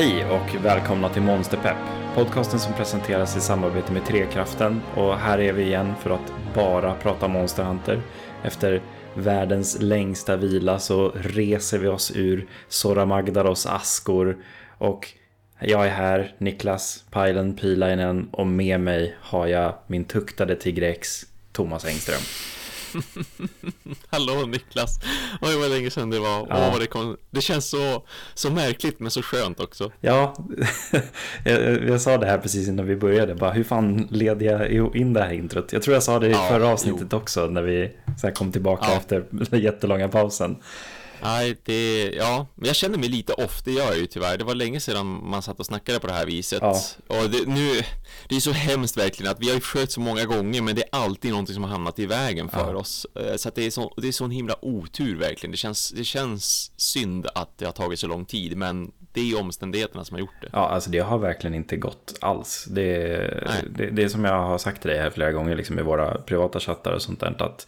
Hej och välkomna till Monsterpepp, podcasten som presenteras i samarbete med Trekraften och här är vi igen för att bara prata Monster Hunter. Efter världens längsta vila så reser vi oss ur Sora Magdaros askor och jag är här, Niklas Pajlen Pilainen och med mig har jag min tuktade Tigrex, Thomas Engström. Hallå Niklas! Oj vad länge sedan det var. Ja. Åh, det, kom... det känns så, så märkligt men så skönt också. Ja, jag, jag, sa det här precis innan vi började. Bara, hur fan leder jag in det här introt? Jag tror jag sa det i ja, förra avsnittet jo. också när vi så kom tillbaka ja. efter den jättelånga pausen. Nej, det, ja, men jag känner mig lite off, det gör jag ju tyvärr. Det var länge sedan man satt och snackade på det här viset. Ja. Och det, nu, det är så hemskt verkligen att vi har ju försökt så många gånger, men det är alltid någonting som har hamnat i vägen för ja. oss. Eh, så att det är så, det är så en himla otur verkligen. Det känns, det känns synd att det har tagit så lång tid, men det är omständigheterna som har gjort det. Ja, alltså det har verkligen inte gått alls. Det, det, det är som jag har sagt till dig här flera gånger, liksom i våra privata chattar och sånt där, att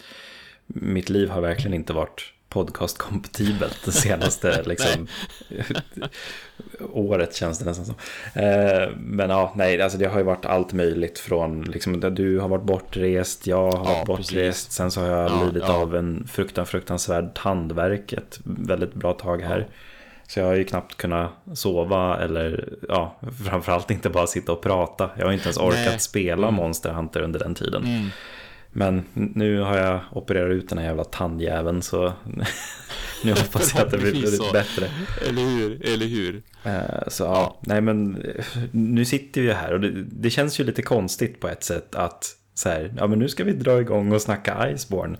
mitt liv har verkligen inte varit podcast-kompatibelt det senaste liksom, året känns det nästan som. Eh, men ja, nej, alltså det har ju varit allt möjligt från liksom, du har varit bortrest, jag har varit ja, bortrest, precis. sen så har jag ja, lidit ja. av en fruktan, fruktansvärd tandvärk ett väldigt bra tag här. Så jag har ju knappt kunnat sova eller ja, framförallt inte bara sitta och prata. Jag har inte ens orkat nej. spela mm. Monster Hunter under den tiden. Mm. Men nu har jag opererat ut den här jävla tandjäveln så nu hoppas jag att det blir lite bättre. Eller hur, eller hur. Eh, så ja, nej men nu sitter vi här och det, det känns ju lite konstigt på ett sätt att så här, ja men nu ska vi dra igång och snacka Iceborne.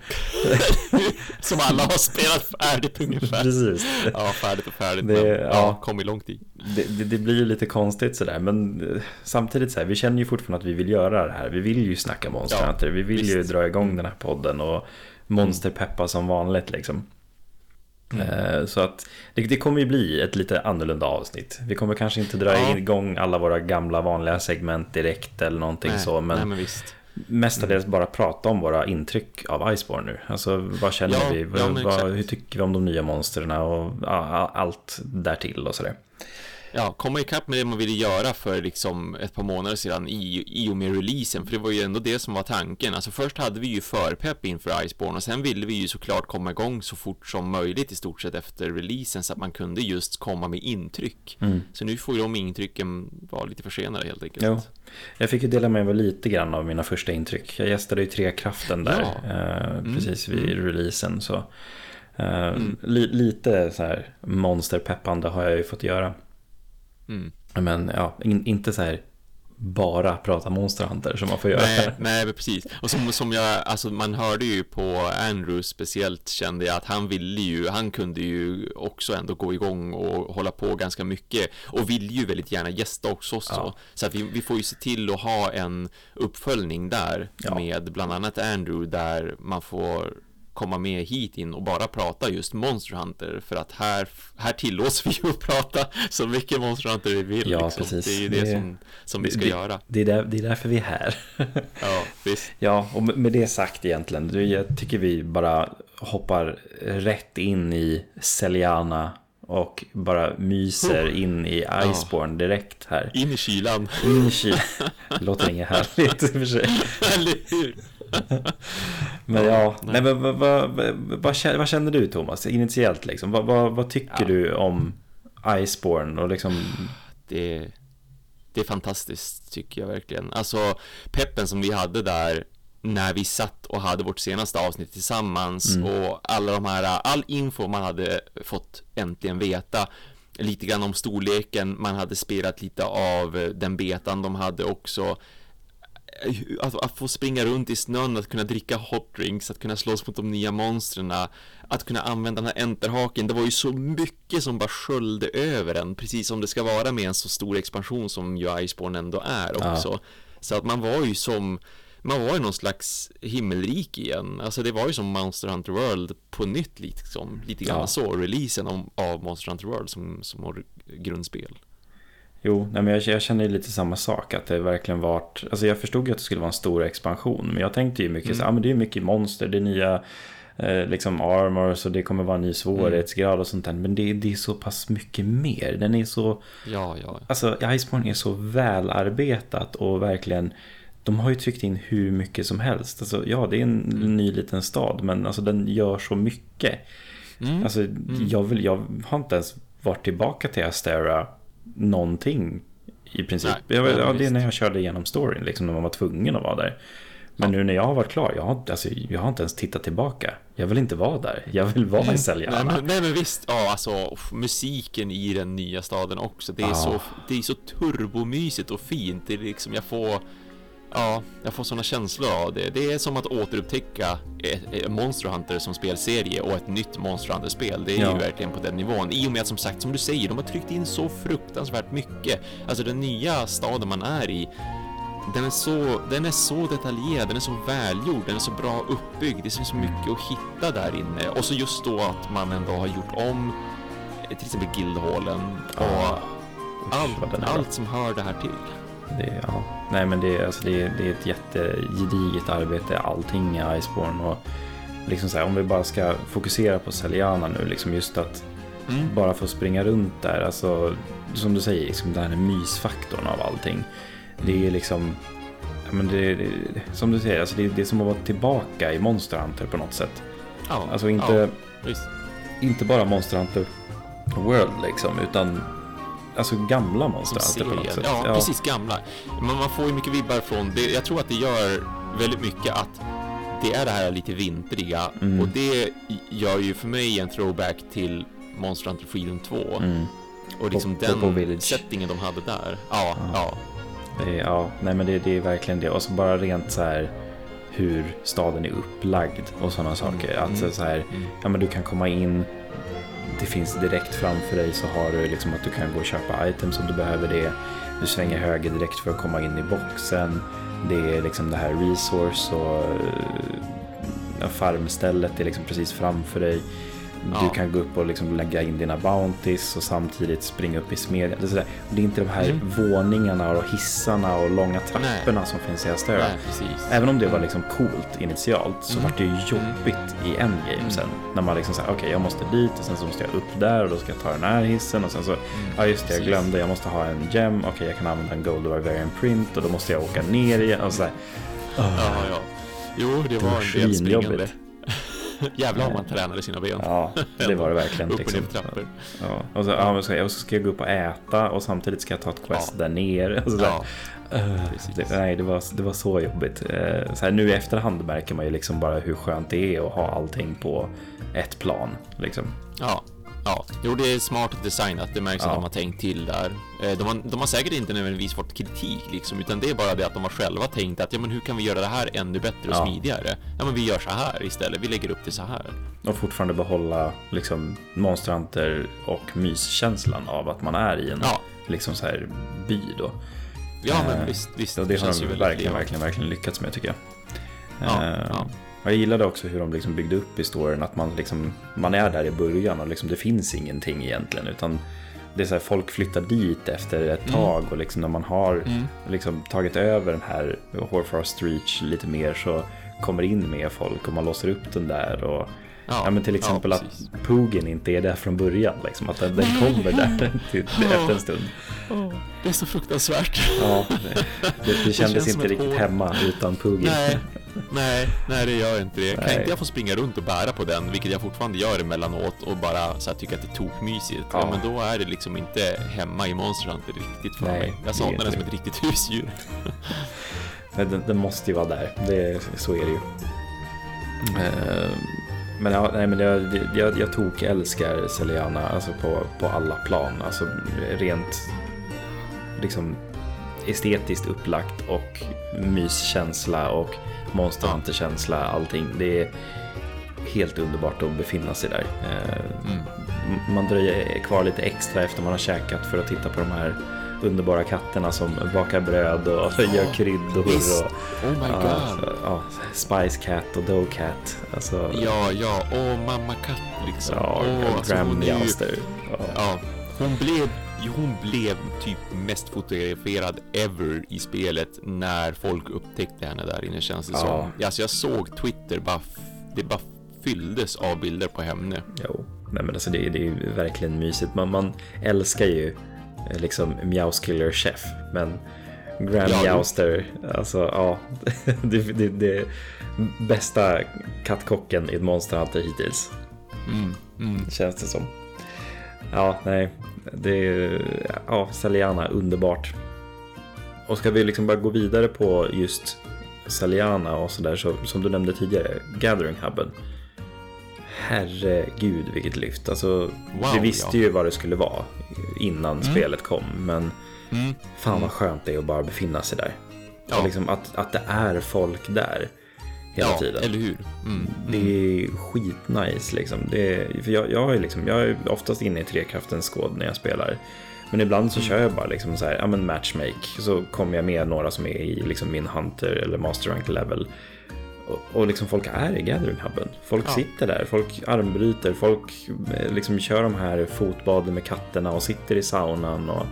Som alla har spelat färdigt ungefär. Precis. Ja, färdigt och färdigt. Det, men, ja, ja, kommit långt i. Det, det, det, blir ju lite konstigt sådär, men eh, samtidigt så här, vi känner ju fortfarande att vi vill göra det här. Vi vill ju snacka Monster Hunter, vi vill visst. ju dra igång den här podden och monsterpeppa som vanligt liksom. Mm. Eh, så att det, det, kommer ju bli ett lite annorlunda avsnitt. Vi kommer kanske inte dra ja. igång alla våra gamla vanliga segment direkt eller någonting nej, så. Men, nej, men mestadels bara prata om våra intryck av Iceborne nu. Alltså vad känner ja, vi? Ja, vad, hur tycker vi om de nya monstren och allt därtill och sådär ja, komma ikapp med det man ville göra för liksom ett par månader sedan i, i och med releasen, för det var ju ändå det som var tanken. Alltså först hade vi ju förpepp inför Iceborne och sen ville vi ju såklart komma igång så fort som möjligt i stort sett efter releasen så att man kunde just komma med intryck. Mm. Så nu får ju de intrycken vara lite försenade helt enkelt. Jo. Jag fick ju dela med mig lite grann av mina första intryck. Jag gästade ju Trekraften där ja. eh, mm. precis vid mm. releasen. Så, eh, mm. li, lite så här monsterpeppande har jag ju fått göra. Mm. Men ja, in, inte så här bara prata Monster Hunter som man får göra. Nej, nej precis. Och som, som jag, alltså man hörde ju på Andrew speciellt kände jag att han ville ju, han kunde ju också ändå gå igång och hålla på ganska mycket och vill ju väldigt gärna gästa också. Ja. Så att vi, vi får ju se till att ha en uppföljning där ja. med bland annat Andrew där man får komma med hit in och bara prata just Monster Hunter för att här, här tillåts vi ju att prata så mycket Monster Hunter vi vill. Ja, liksom. precis. Det är ju det, det som, som vi ska det, göra. Det är, där, det är därför vi är här. ja, visst. Ja, och med det sagt egentligen, jag tycker vi bara hoppar rätt in i Celiana och bara myser in i Iceborne direkt här. In i kylan. In i kylan. Låter inget härligt i och för sig. Eller hur? men ja, nej. men, vad, vad, vad, vad, känner du Thomas initiellt liksom? Vad, vad, tycker ja. du om Iceborne och liksom? Det, det är fantastiskt tycker jag verkligen. Alltså peppen som vi hade där när vi satt och hade vårt senaste avsnitt tillsammans mm. och alla de här, all info man hade fått äntligen veta lite grann om storleken, man hade spelat lite av den betan de hade också att, att, få springa runt i snön, att kunna dricka hot drinks, att kunna slåss mot de nya monstren, att kunna använda den här enterhaken. Det var ju så mycket som bara sköljde över en, precis som det ska vara med en så stor expansion som ju Iceborne ändå är också. Ja. Så att man var ju som, man var i någon slags himmelrik igen. Alltså det var ju som Monster Hunter World på nytt liksom, lite grann ja. så, releasen av, av Monster Hunter World som, som grundspel. Jo, nej, men jag, jag känner lite samma sak. Att det verkligen varit... Alltså jag förstod ju att det skulle vara en stor expansion. Men jag tänkte ju mycket mm. så ah, men det är mycket monster, det är nya eh, liksom armor så det kommer vara en ny svårighetsgrad och sånt där. Men det, det är så pass mycket mer. Den är så... Ja, ja. Alltså Iceborne är så välarbetat och verkligen... De har ju tryckt in hur mycket som helst. Alltså, ja, det är en Mm. ny liten stad, men alltså, den gör så mycket. Mm. Alltså, jag, vill, jag har inte ens varit tillbaka till Astera någonting i princip. Nej, jag, nej, ja, det är när jag körde igenom storyn, liksom, när man var tvungen att vara där. Men nu när jag har varit klar, jag har, alltså, jag har inte ens tittat tillbaka. Jag vill inte vara där. Jag vill vara i Nej Seljarna. men, nej men visst, ja alltså musiken i den nya staden också. Det är, Ja. så, det är så turbomysigt och fint. Det är liksom, jag får, ja, jag får sådana känslor av det. Det är som att återupptäcka ett, ett Monster Hunter som spelserie och ett nytt Monster Hunter-spel. Det är Ja. ju verkligen på den nivån. I och med att som sagt, som du säger, de har tryckt in så fruktansvärt mycket. Alltså den nya staden man är i, den är, så, den är så detaljerad, den är så välgjord, den är så bra uppbyggd. Det finns så mycket att hitta där inne. Och så just då att man ändå har gjort om eh, till exempel Guildhallen och Ja. allt, allt som hör det här till. Det, ja. Nej men det, är- alltså det, det är ett jättegediget arbete. Allting i Iceborne och liksom så här, om vi bara ska fokusera på Celiana nu liksom just att Mm. bara få springa runt där alltså som du säger liksom den här mysfaktorn av allting. Det är liksom ja, men det, det, som du säger alltså det, det är som att vara tillbaka i Monster Hunter på något sätt. Ja, alltså inte, ja, inte bara Monster Hunter World liksom utan alltså gamla Monster Hunter på något sätt Ja, precis, gamla. Men man får ju mycket vibbar från det. Jag tror att det gör väldigt mycket att det är det här lite vintriga Mm. och det gör ju för mig en throwback till Monster Hunter Freedom 2 Mm. och liksom På- på- på den Village. settingen de hade där. Ja, Ja. ja. Det är, ja, nej men det, det är verkligen det. Och så bara rent så här hur staden är upplagd och sådana saker. Att Mm. så här, Mm. ja men du kan komma in, det finns direkt framför dig så har du liksom att du kan gå och köpa items om du behöver det. Du svänger höger direkt för att komma in i boxen. Det är liksom det här resource och eh, farmstället är liksom precis framför dig. Du kan gå upp och liksom lägga in dina bounties och samtidigt springa upp i smedjan. Det är, det är inte de här Mm. våningarna och hissarna och långa trapporna som finns i. Nej, precis. Även om det var liksom coolt initialt så Mm. var det ju jobbigt i endgame Mm. sen. När man liksom säger okej jag måste dit och sen så måste jag upp där och då ska jag ta den här hissen och sen så, ja just det jag glömde, jag måste ha en gem, okej jag kan använda en Gold Varian Print och då måste jag åka ner igen och sådär. Ja, ja. Jo, det Det var var en del springande. Jävlar om man tränade sina ben. Ja, det var det verkligen. Upp och ner Liksom. för trappor. Ja, och så, ja, men och så ska jag gå upp och äta och samtidigt ska jag ta ett quest Ja. där nere. Och så. Ja, det, nej, det var, det var så jobbigt. Eh, Så här, nu i efterhand märker man ju liksom bara hur skönt det är att ha allting på ett plan. Liksom. ja. Ja, jo det är smart designat, det märks Ja. att de har tänkt till där. Eh, De har, de har säkert inte nödvändigtvis fått kritik liksom, utan det är bara det att de har själva tänkt att ja men hur kan vi göra det här ännu bättre och Ja. smidigare? Ja men vi gör så här istället, vi lägger upp det så här. Och fortfarande behålla liksom, Monster Hunter och myskänslan av att man är i en Ja, liksom, så här, by. Då. ja men Eh, visst, visst. Och det har de verkligen, verkligen, verkligen lyckats med tycker jag. Ja, Eh, ja. Jag gillade också hur de liksom byggde upp i storyn, att man, liksom, man är där i början och liksom, det finns ingenting egentligen. Utan det är så här, folk flyttar dit efter ett Mm. tag och liksom, när man har Mm. liksom, tagit över den här Horfrost Reach lite mer så kommer in mer folk och man låser upp den där. Och, ja, men till exempel ja, att. Poogen inte är där från början, liksom, att den, den kommer där till, efter en stund. Åh, det är så fruktansvärt. Ja, det, det, det kändes känns som inte riktigt hål. hemma utan Poogen. Nej, nej, nej det gör inte det. Kan Nej. inte jag få springa runt och bära på den, vilket jag fortfarande gör emellanåt och bara så här, tycka att det är tokmysigt. Ja. Ja. men då är det liksom inte hemma i Monster Hunter riktigt för Nej, mig. det är Jag saknar inte den som det. ett riktigt husdjur. Den, den måste ju vara där, det, så är det ju. Eh, Men, ja, nej, men jag, jag, jag tog älskar Celiana alltså på, på alla plan. Alltså rent liksom estetiskt upplagt och myskänsla och Monster Ja. Hunter-känsla, allting. Det är helt underbart att befinna sig där. Eh, Mm. Man dröjer kvar lite extra efter man har käkat för att titta på de här underbara katterna som bakar bröd och gör kryddor. visst. Och, Oh my god. så- ja, Spice Cat och Dough Cat. Alltså, Ja, ja, åh mamma katt liksom. ja, åh, alltså, hon ju. Ja. ja, hon blev, hon blev typ mest fotograferad ever i spelet när folk upptäckte henne där inne känns det Ja. som. Alltså jag såg Twitter bara, det bara fylldes av bilder på Hemne. Jo, nej men alltså det, det är ju verkligen mysigt. Man, man älskar ju eh, liksom Meowskiller Chef, men Grand ja, Meowster, alltså ja, det, det, det bästa kattkocken i ett Monster Hunter hittills. Mm, mm. Känns det som. Ja, nej, det är, ja, Saliana, underbart. Och ska vi liksom bara gå vidare på just Saliana och sådär, så, som du nämnde tidigare, Gathering Hubben. Herregud vilket lyft. Alltså, wow, vi visste ja. ju vad det skulle vara innan mm. spelet kom, men mm. fan vad skönt det är att bara befinna sig där. Ja. Och liksom att, att det är folk där hela ja, tiden. eller hur? Mm. Det är skitnice liksom. Det är, för jag, jag, är liksom. Jag är oftast inne i trekraftens skåd när jag spelar. Men ibland så mm. kör jag bara liksom så här, ja men matchmake. Så kommer jag med några som är i liksom min hunter eller master rank level. Och, och liksom folk är i gathering hubben. Folk ja. sitter där, folk armbryter, folk eh, liksom kör de här fotbaden med katterna och sitter i saunan. Och,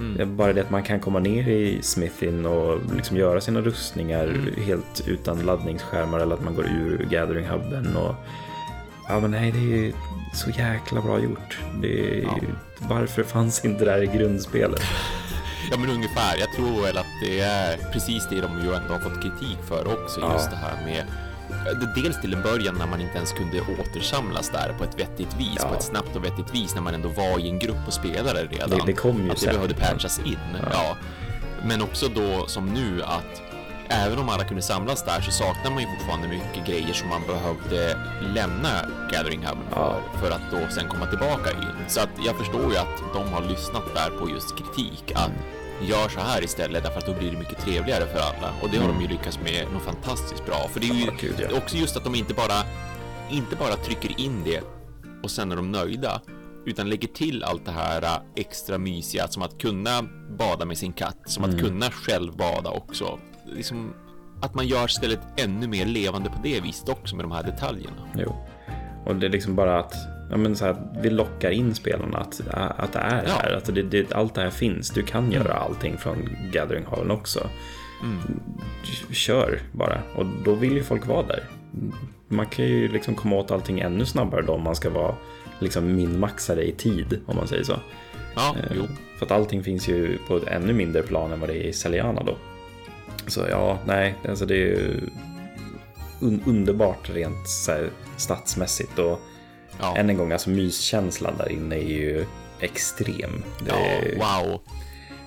Mm. Bara det att man kan komma ner i Smithin och liksom göra sina rustningar mm. helt utan laddningsskärmar eller att man går ur Gathering Hubben. Och... Ja men nej, det är så jäkla bra gjort. Det är... ja. Varför fanns inte det här i grundspelet? Ja men ungefär, jag tror väl att det är precis det de ju ändå har fått kritik för också, just ja. det här med Dels till en början när man inte ens kunde återsamlas där på ett vettigt vis, ja. på ett snabbt och vettigt vis när man ändå var i en grupp och spelare redan. Det, det kom ju att det behövde patchas in. Ja. ja. Men också då som nu att även om alla kunde samlas där så saknar man ju fortfarande mycket grejer som man behövde lämna Gathering Hub för, ja. för att då sen komma tillbaka in. Så att jag förstår ju att de har lyssnat där på just kritik. Att mm gör så här istället därför att då blir det mycket trevligare för alla och det har mm. de ju lyckats med något fantastiskt bra. För det är ju oh, Gud, ja. också just att de inte bara inte bara trycker in det och sen är de nöjda utan lägger till allt det här äh, extra mysiga som att kunna bada med sin katt, som mm. att kunna själv bada också. Liksom att man gör stället ännu mer levande på det viset också med de här detaljerna. Jo, och det är liksom bara att ja, men så här, vi lockar in spelarna att, att det är ja. här. Att det, det, allt det här finns. Du kan göra mm. allting från Gathering Hallen också. Mm. Kör bara. Och då vill ju folk vara där. Man kan ju liksom komma åt allting ännu snabbare då om man ska vara liksom minmaxare i tid, om man säger så. Ja, eh. För att allting finns ju på ett ännu mindre plan än vad det är i Celiana då. Så ja, nej, alltså det är ju un underbart rent så här, statsmässigt och Ja. Än en gång, alltså myskänslan där inne är ju extrem. Det, ja, wow.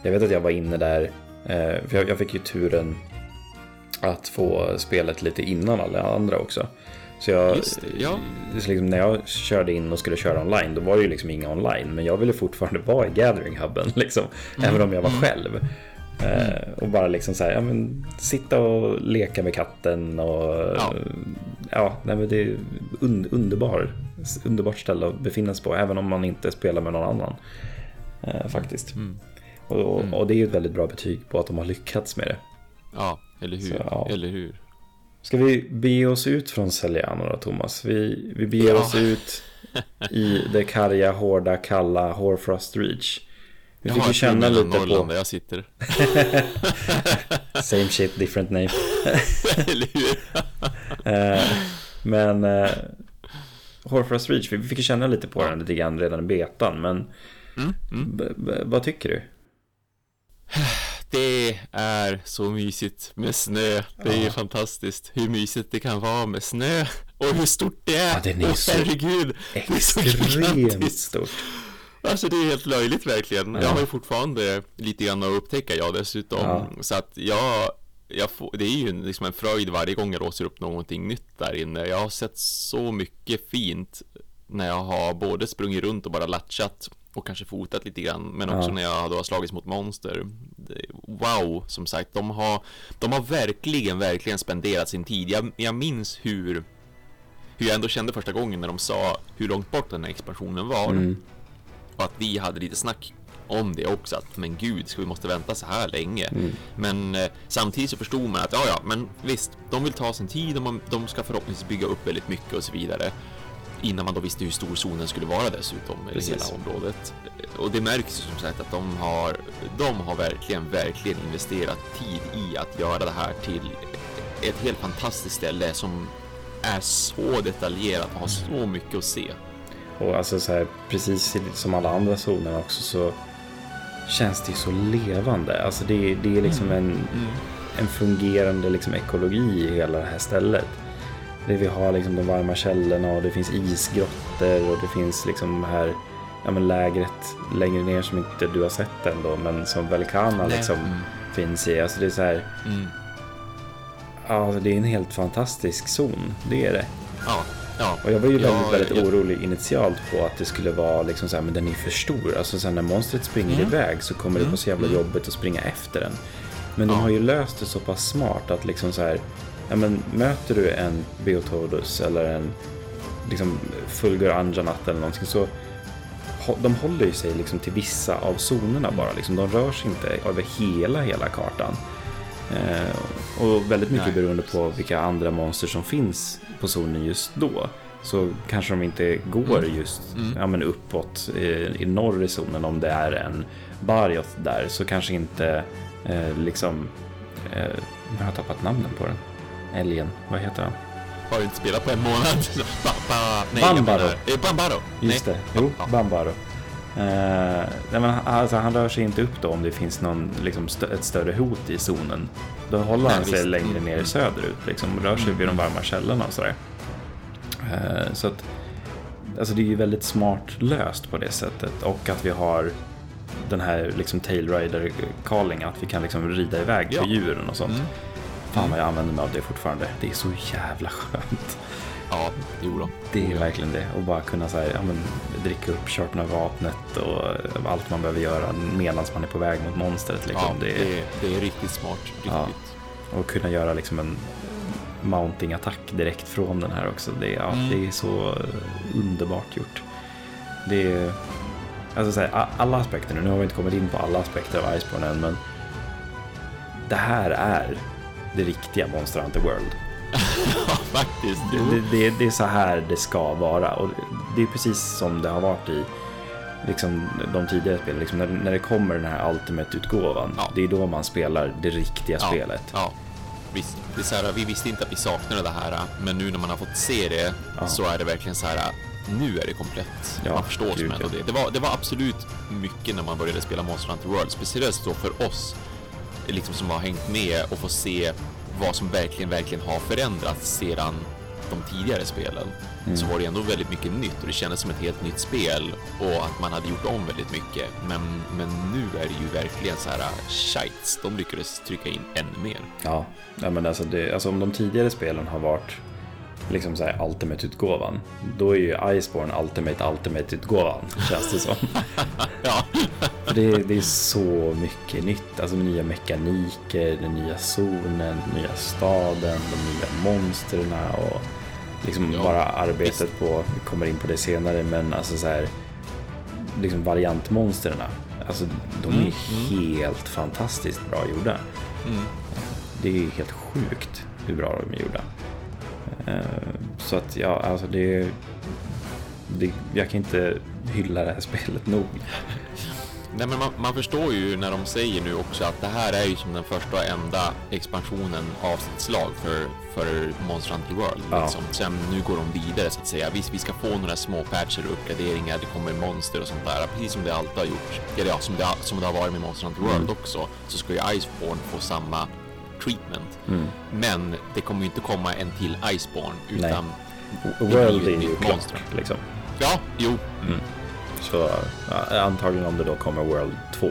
Jag vet att jag var inne där, eh, för jag fick ju turen att få spelet lite innan alla andra också. Så jag, det, ja. liksom, när jag körde in och skulle köra online, då var det ju liksom inga online. Men jag ville fortfarande vara i Gathering Hubben, liksom, mm. även om jag var mm. själv. Mm. och bara liksom så här, ja, men, sitta och leka med katten och ja, ja nej, men det är un underbar underbart ställe att befinna sig på, även om man inte spelar med någon annan. Eh, faktiskt. Mm. Och, mm. och, det är ju ett väldigt bra betyg på att de har lyckats med det. Ja, eller hur? Så, ja. Eller hur? Ska vi bege oss ut från Celiano då, Thomas? Vi, vi beger ja. oss ut i det karga, hårda, kalla Horfrost Reach. Vi fick ju känna lite Norrland på... där jag sitter. Same shit, different name. Eller hur? Eh, men eh, Horfrost Reach, vi fick ju känna lite på den lite grann redan i betan, men mm, mm. vad tycker du? Det är så mysigt med snö. Det är ja. fantastiskt hur mysigt det kan vara med snö och hur stort det är. Ja, den är oh, så herregud, extremt stort. Alltså det är helt löjligt verkligen. Ja. Jag har ju fortfarande lite grann att upptäcka jag dessutom. Ja. Så att jag jag får, det är ju liksom en fröjd varje gång jag låser upp någonting nytt där inne. Jag har sett så mycket fint när jag har både sprungit runt och bara latchat och kanske fotat lite grann, men också ja. när jag då har slagits mot monster. Wow, som sagt, de har, de har verkligen, verkligen spenderat sin tid. Jag, jag minns hur, hur jag ändå kände första gången när de sa hur långt bort den här expansionen var. Mm. Och att vi hade lite snack om det också att men gud, ska vi måste vänta så här länge? Mm. Men eh, samtidigt så förstod man att ja, ja, men visst, de vill ta sin tid och de ska förhoppningsvis bygga upp väldigt mycket och så vidare innan man då visste hur stor zonen skulle vara dessutom, eller hela området. Och det märks som sagt att de har, de har verkligen, verkligen investerat tid i att göra det här till ett helt fantastiskt ställe som är så detaljerat och har så mycket att se. Och alltså så här, precis som alla andra zoner också så känns det så levande. Alltså det, det är liksom mm. en, mm. en fungerande liksom ekologi i hela det här stället. Det vi har liksom de varma källorna och det finns isgrottor och det finns liksom här ja, men lägret längre ner som inte du har sett ändå men som Velkana liksom mm. finns i. Alltså det är så här. Mm. Ja, det är en helt fantastisk zon. Det är det. Ja. Ja, och jag var ju väldigt, ja, väldigt ja. orolig initialt på att det skulle vara liksom så här, men den är för stor. Alltså sen när monstret springer mm. iväg så kommer mm. det vara så jävla mm. jobbigt att springa efter den. Men de har ju löst det så pass smart att liksom så här, ja men möter du en Beotodus eller en liksom Fulgur Anjanat eller någonting så de håller ju sig liksom till vissa av zonerna bara. Liksom, de rör sig inte över hela, hela kartan. Eh, och väldigt mycket Nej. beroende på vilka andra monster som finns på zonen just då. Så kanske de inte går mm. just mm. Ja, men uppåt i, i norr i zonen om det är en Barioth där. Så kanske inte eh, liksom... Eh, jag har tappat namnen på den. Älgen, vad heter han? Har du inte spelat på en månad? ba, ba, nej, Bambaro. Eh, Bambaro. Just nej. det, jo. Bambaro. Eh, men, alltså, han rör sig inte upp då om det finns någon, liksom, st ett större hot i zonen. Då håller han sig visst. längre ner mm. söderut, liksom, rör sig vid de varma källorna och sådär. Eh, så att, alltså det är ju väldigt smart löst på det sättet och att vi har den här liksom tailrider calling att vi kan liksom rida iväg på ja. djuren och sånt. Mm. Fan vad jag använder mig av det fortfarande. Det är så jävla skönt. Ja, jo då. Det är verkligen det. Och bara kunna så här, ja, men, dricka upp, sharpna vapnet och allt man behöver göra medan man är på väg mot monstret. Liksom. Ja, det, är, det, är, det är riktigt smart. Riktigt. Ja, och kunna göra liksom en mounting-attack direkt från den här också. Det, ja, mm. det är så underbart gjort. Det är, alltså så här, alla aspekter nu, nu har vi inte kommit in på alla aspekter av Iceborne än, men det här är det riktiga Monster Hunter World. Ja, faktiskt. Det, det, det, är så här det ska vara och det är precis som det har varit i liksom, de tidigare spelen. Liksom, när, när det kommer den här Ultimate-utgåvan, ja. det är då man spelar det riktiga ja, spelet. Ja. Visst, det är så här, vi visste inte att vi saknade det här, men nu när man har fått se det ja. så är det verkligen så här, nu är det komplett. Ja, man förstår som ändå det. Det var, det var absolut mycket när man började spela Monster Hunter World, speciellt då för oss liksom som har hängt med och få se vad som verkligen, verkligen har förändrats sedan de tidigare spelen. Mm. Så var det ändå väldigt mycket nytt och det kändes som ett helt nytt spel och att man hade gjort om väldigt mycket. Men, men nu är det ju verkligen så här, shites, de lyckades trycka in ännu mer. Ja, ja men alltså, det, alltså om de tidigare spelen har varit liksom så Ultimate-utgåvan. Då är ju Iceborne Ultimate Ultimate-utgåvan, känns det som. ja. För det, det, är så mycket nytt, alltså nya mekaniker, den nya zonen, den nya staden, de nya monstren och liksom ja, bara arbetet på, vi kommer in på det senare, men alltså så här, liksom variantmonstren, alltså de är mm, mm. helt fantastiskt bra gjorda. Mm. Det är helt sjukt hur bra de är gjorda. Eh, så att ja, alltså det, det, jag kan inte hylla det här spelet nog. Nej, men man, man, förstår ju när de säger nu också att det här är ju som den första och enda expansionen avsnittslag för, för Monster Hunter World. Ja. Liksom. Sen nu går de vidare så att säga. Visst, vi ska få några små patcher och uppgraderingar. Det kommer monster och sånt där, precis som det alltid har gjort. Eller ja, som det, som det har varit med Monster Hunter World mm. också. Så ska ju Iceborne få samma treatment. Mm. Men det kommer ju inte komma en till Iceborne utan Nej. World är ju klart liksom. Ja, jo. Mm. Så antagligen om det då kommer World 2.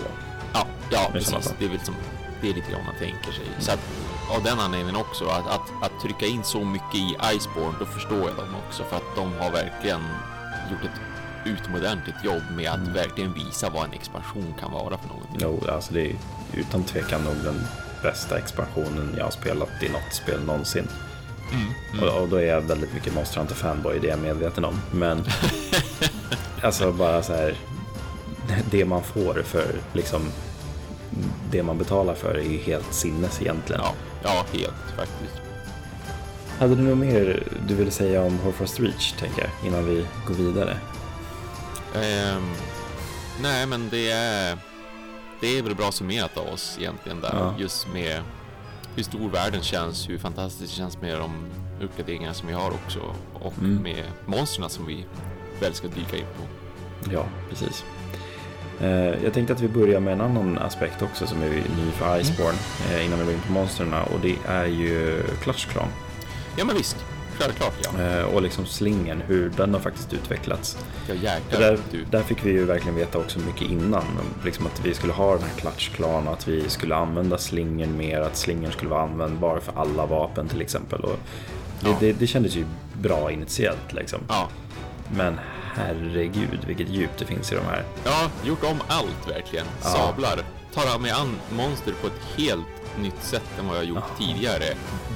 Ja, ja precis. Det är, väl som, det är lite grann man tänker sig. Mm. Så att, av den anledningen också, att, att, att, trycka in så mycket i Iceborne, då förstår jag dem också. För att de har verkligen gjort ett utomordentligt jobb med att mm. verkligen visa vad en expansion kan vara för någonting. Jo, alltså det är utan tvekan nog den bästa expansionen jag har spelat i något spel någonsin. Mm, mm. Och, då är jag väldigt mycket Monster Hunter fanboy, det är jag medveten om. Men alltså bara så här, det man får för liksom det man betalar för är ju helt sinnes egentligen. Ja, ja helt faktiskt. Hade du något mer du ville säga om Horfrost Reach, tänker jag, innan vi går vidare? Um, nej, men det är det är väl bra summerat av oss egentligen där. Ja. Just med hur stor världen känns, hur fantastiskt det känns med de uppgraderingar som vi har också och Mm. med monstren som vi väl ska dyka in på. Ja, precis. Eh, Jag tänkte att vi börjar med en annan aspekt också som är ny för Iceborne eh, innan vi går in på monstren och det är ju Clutchclan. Ja men visst, självklart ja. Eh, Och liksom slingen, hur den har faktiskt utvecklats. Ja jäklar där, där fick vi ju verkligen veta också mycket innan. Liksom att vi skulle ha den här Clutchclan, att vi skulle använda slingen mer, att slingen skulle vara användbar för alla vapen till exempel. Och det, Ja. det, det kändes ju bra initiellt liksom. Ja. Men herregud vilket djup det finns i de här. ja, gjort om allt verkligen. Sablar. Tar mig an monster på ett helt nytt sätt än vad jag gjort Ja. tidigare.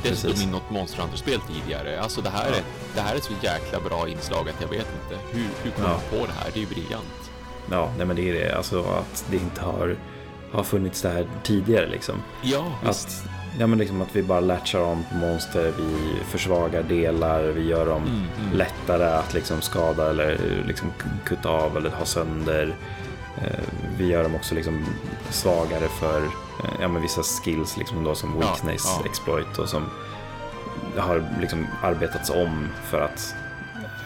Dessutom i något Monster Hunter-spel tidigare. Alltså det här, Ja. är, det här är så jäkla bra inslag att jag vet inte. Hur, hur kom Ja. på det här? Det är ju briljant. Ja, nej men det är det. Alltså att det inte har, har funnits det här tidigare liksom. Ja, visst. Att, ja, men liksom att vi bara latchar om på monster, vi försvagar delar, vi gör dem Mm, mm. lättare att liksom skada eller liksom kutta av eller ha sönder. Eh, Vi gör dem också liksom svagare för eh, ja, men vissa skills liksom då, som Ja, weakness ja. exploit och som har liksom arbetats om för att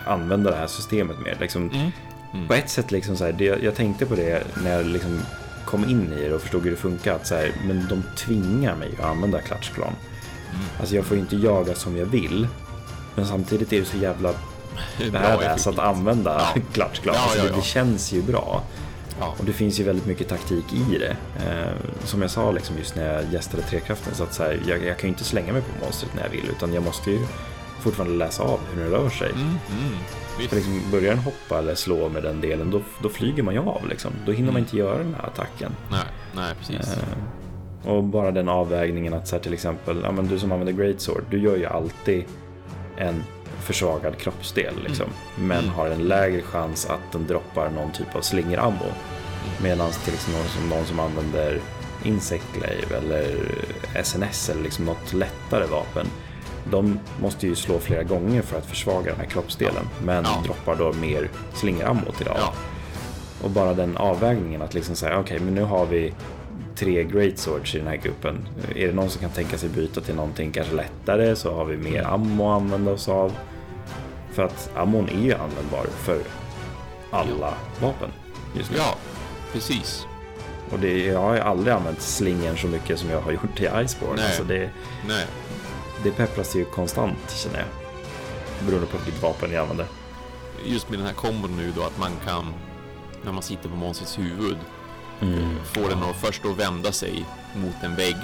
använda det här systemet mer. Liksom, Mm. Mm. på ett sätt, liksom så här, det, jag tänkte på det när jag liksom kom in i det och förstod hur det funkar. Att så här, men de tvingar mig att använda klatschplan. Mm. Alltså jag får inte jaga som jag vill. Men samtidigt är det så jävla badass att använda Ja. klatschplan. Ja, alltså ja, det, ja. det känns ju bra. Ja. Och det finns ju väldigt mycket taktik i det. Eh, som jag sa liksom just när jag gästade Trekraften. Så att så här, jag, jag kan ju inte slänga mig på monstret när jag vill. Utan jag måste ju fortfarande läsa av hur den rör sig. Mm, mm. För liksom, börjar den hoppa eller slå med den delen, då, då flyger man ju av. Liksom. Då hinner man Mm. inte göra den här attacken. Nej, nej precis. Eh, och bara den avvägningen att så här, till exempel, ja, men du som använder Great Sword, du gör ju alltid en försvagad kroppsdel. Liksom, Men Mm. har en lägre chans att den droppar någon typ av slingerammo. Medan till exempel någon som, någon som använder Insect Glaive eller SNS eller liksom något lättare vapen. De måste ju slå flera gånger för att försvaga den här kroppsdelen. Men Ja. droppar då mer slingerammo till det. Ja. Och bara den avvägningen att liksom säga, okej men nu har vi tre great swords i den här gruppen. Är det någon som kan tänka sig byta till någonting kanske lättare så har vi mer ammo att använda oss av. För att ammon är ju användbar för alla vapen just nu. ja, precis. Och det, jag har ju aldrig använt slingen så mycket som jag har gjort i Iceborne. Nej. Alltså det, Nej. det peppras ju konstant känner jag. Beroende på vilket vapen jag använder. Just med den här kombon nu då att man kan, när man sitter på monstrets huvud, Mm. få den att först då vända sig mot en vägg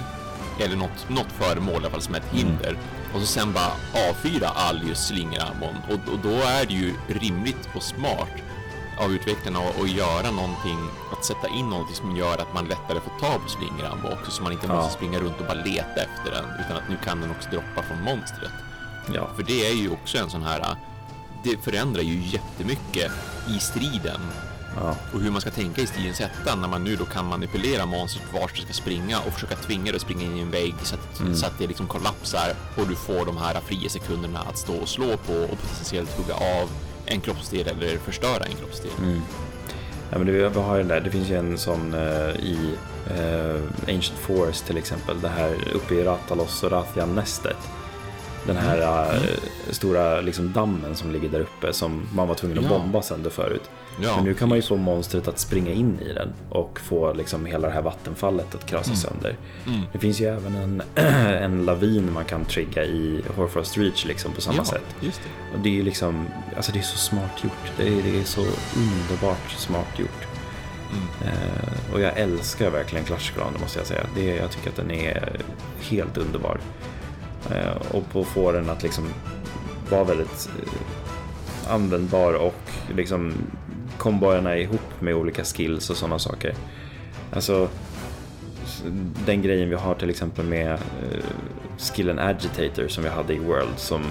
eller något, något föremål i alla fall som är ett Mm. Och så sen bara avfyra all just slingerammon och, och då är det ju rimligt och smart av utvecklarna att, göra någonting, att sätta in någonting som gör att man lättare får tag på slingerammo också så man inte Ja. måste springa runt och bara leta efter den utan att nu kan den också droppa från monstret. Ja, För det är ju också en sån här, det förändrar ju jättemycket i striden ja, och hur man ska tänka i stridens hetta när man nu då kan manipulera monstret vart det ska springa och försöka tvinga det att springa in i en vägg så att, Mm. så att det liksom kollapsar och du får de här fria sekunderna att stå och slå på och potentiellt hugga av en kroppsdel eller förstöra en kroppsdel. Mm. Ja, men det, vi har där, det finns ju en sån eh, i eh, Ancient Forest till exempel. Det här uppe i Ratalos och Rathian-nästet. Den här eh, stora liksom, dammen som ligger där uppe som man var tvungen att Ja. bomba sönder förut. Ja, Men nu kan man ju få monstret att springa in i den och få liksom hela det här vattenfallet att krasa sönder. Mm. Det finns ju även en, en lavin man kan trigga i Horfrost Reach liksom på samma ja, sätt. just det. Och det är ju liksom, alltså det är så smart gjort. Det är, det är så underbart smart gjort. Mm. Eh, och jag älskar verkligen Clash Ground, måste jag säga. Det, jag tycker att den är helt underbar. Eh, och på att få den att liksom vara väldigt eh, användbar och liksom komboerna ihop med olika skills och sådana saker. Alltså den grejen vi har till exempel med eh, skillen Agitator som vi hade i World som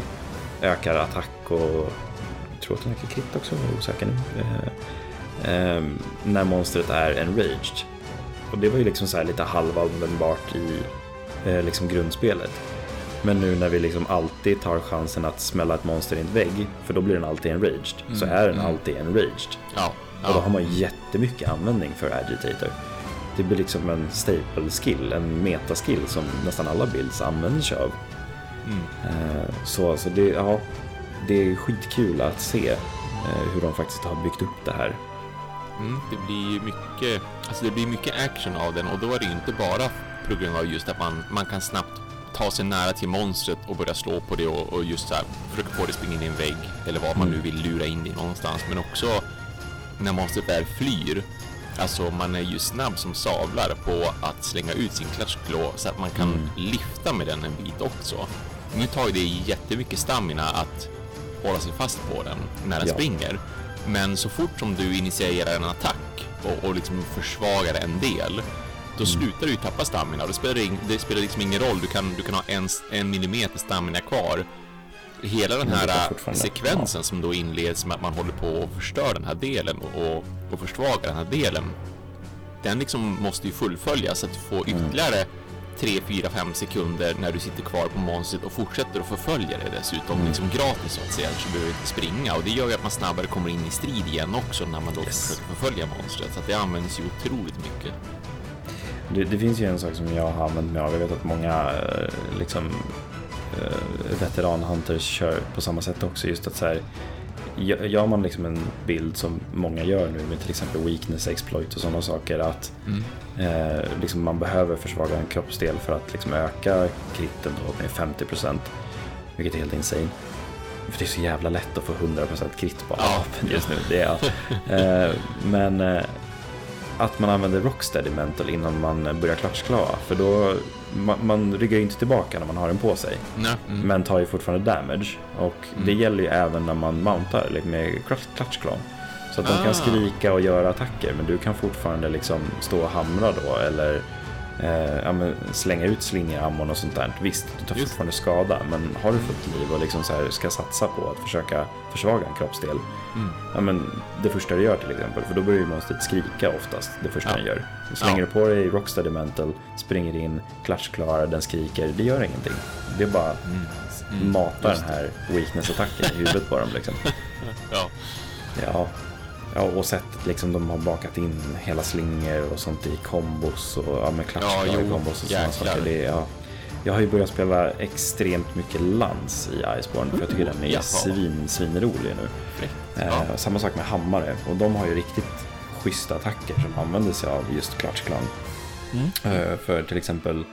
ökar attack och jag tror att den ökar krit också, jag är osäker nu. Eh, eh, när monstret är enraged. Och det var ju liksom så här lite halvanvändbart i eh, liksom grundspelet. Men nu när vi liksom alltid tar chansen att smälla ett monster i en vägg, för då blir den alltid enraged, så Mm, är den mm. alltid enraged. Ja, Och då ja. har man jättemycket användning för agitator. Det blir liksom en staple skill, en metaskill som nästan alla builds använder sig av. Mm. Eh, så alltså det, ja, det är skitkul att se eh, hur de faktiskt har byggt upp det här. Mm, det blir mycket, alltså det blir mycket action av den och då är det inte bara på grund av just att man, man kan snabbt ta sig nära till monstret och börja slå på det och, och just så här försöka få det springa in i en vägg eller vad man nu vill lura in det någonstans. Men också när monstret väl flyr, alltså man är ju snabb som savlar på att slänga ut sin klatschklå så att man kan Mm. lyfta med den en bit också. Nu tar ju det jättemycket stamina att hålla sig fast på den när den Ja. springer. Men så fort som du initierar en attack och, och liksom försvagar en del, då slutar du ju tappa stamina. Det spelar, ing- det spelar liksom ingen roll. Du kan, du kan ha en, en millimeter stamina kvar. Hela den här fortfarande- sekvensen som då inleds med att man håller på och förstör den här delen och, och försvagar den här delen. Den liksom måste ju fullföljas så att du får ytterligare 3, 4, 5 sekunder när du sitter kvar på monstret och fortsätter att förfölja det dessutom liksom gratis så att säga, så du behöver inte springa och det gör ju att man snabbare kommer in i strid igen också när man då Yes. försöker förfölja monstret så att det används ju otroligt mycket. Det, det finns ju en sak som jag har använt mig av. Jag vet att många eh, liksom, eh, veteranhunters kör på samma sätt också. Just att så här, gö- gör man liksom en bild som många gör nu med till exempel weakness, exploit och sådana saker. Att eh, liksom man behöver försvaga en kroppsdel för att liksom öka kritten då med 50%. Vilket är helt insane. För det är så jävla lätt att få 100% krit på Ja, just nu. Det är, eh, men eh, att man använder Rocksteady Mental innan man börjar klatschklara. För då, man, man ryggar ju inte tillbaka när man har den på sig. Mm. Men tar ju fortfarande damage. Och det gäller ju även när man mountar like, med klatsch- klatschklan. Så att de Ah. kan skrika och göra attacker men du kan fortfarande liksom stå och hamra då eller eh, slänga ut slingammon och sånt där. Visst, du tar Just. fortfarande skada men har du fullt liv och liksom så här ska satsa på att försöka försvaga en kroppsdel. Mm. Ja, men det första du gör till exempel, för då börjar ju monstret skrika oftast det första Ja. den gör. Så slänger Ja. du på dig Rocksteady Mental, springer in, klatschklarar, den skriker, det gör ingenting. Det är bara Mm. mata den just här weakness-attacken i huvudet på dem liksom. Ja. Ja. Ja, och sättet liksom de har bakat in hela slingor och sånt i kombos och ja, med klatschklara Ja, jo, kombos och sådana saker. Det är, ja. Jag har ju börjat spela extremt mycket lans i Iceborne för jag tycker den är Jaha. svin, svinrolig nu. Eh. Samma sak med hammare och de har ju riktigt schyssta attacker som använder sig av just klatschklan. Mm. Eh, för till exempel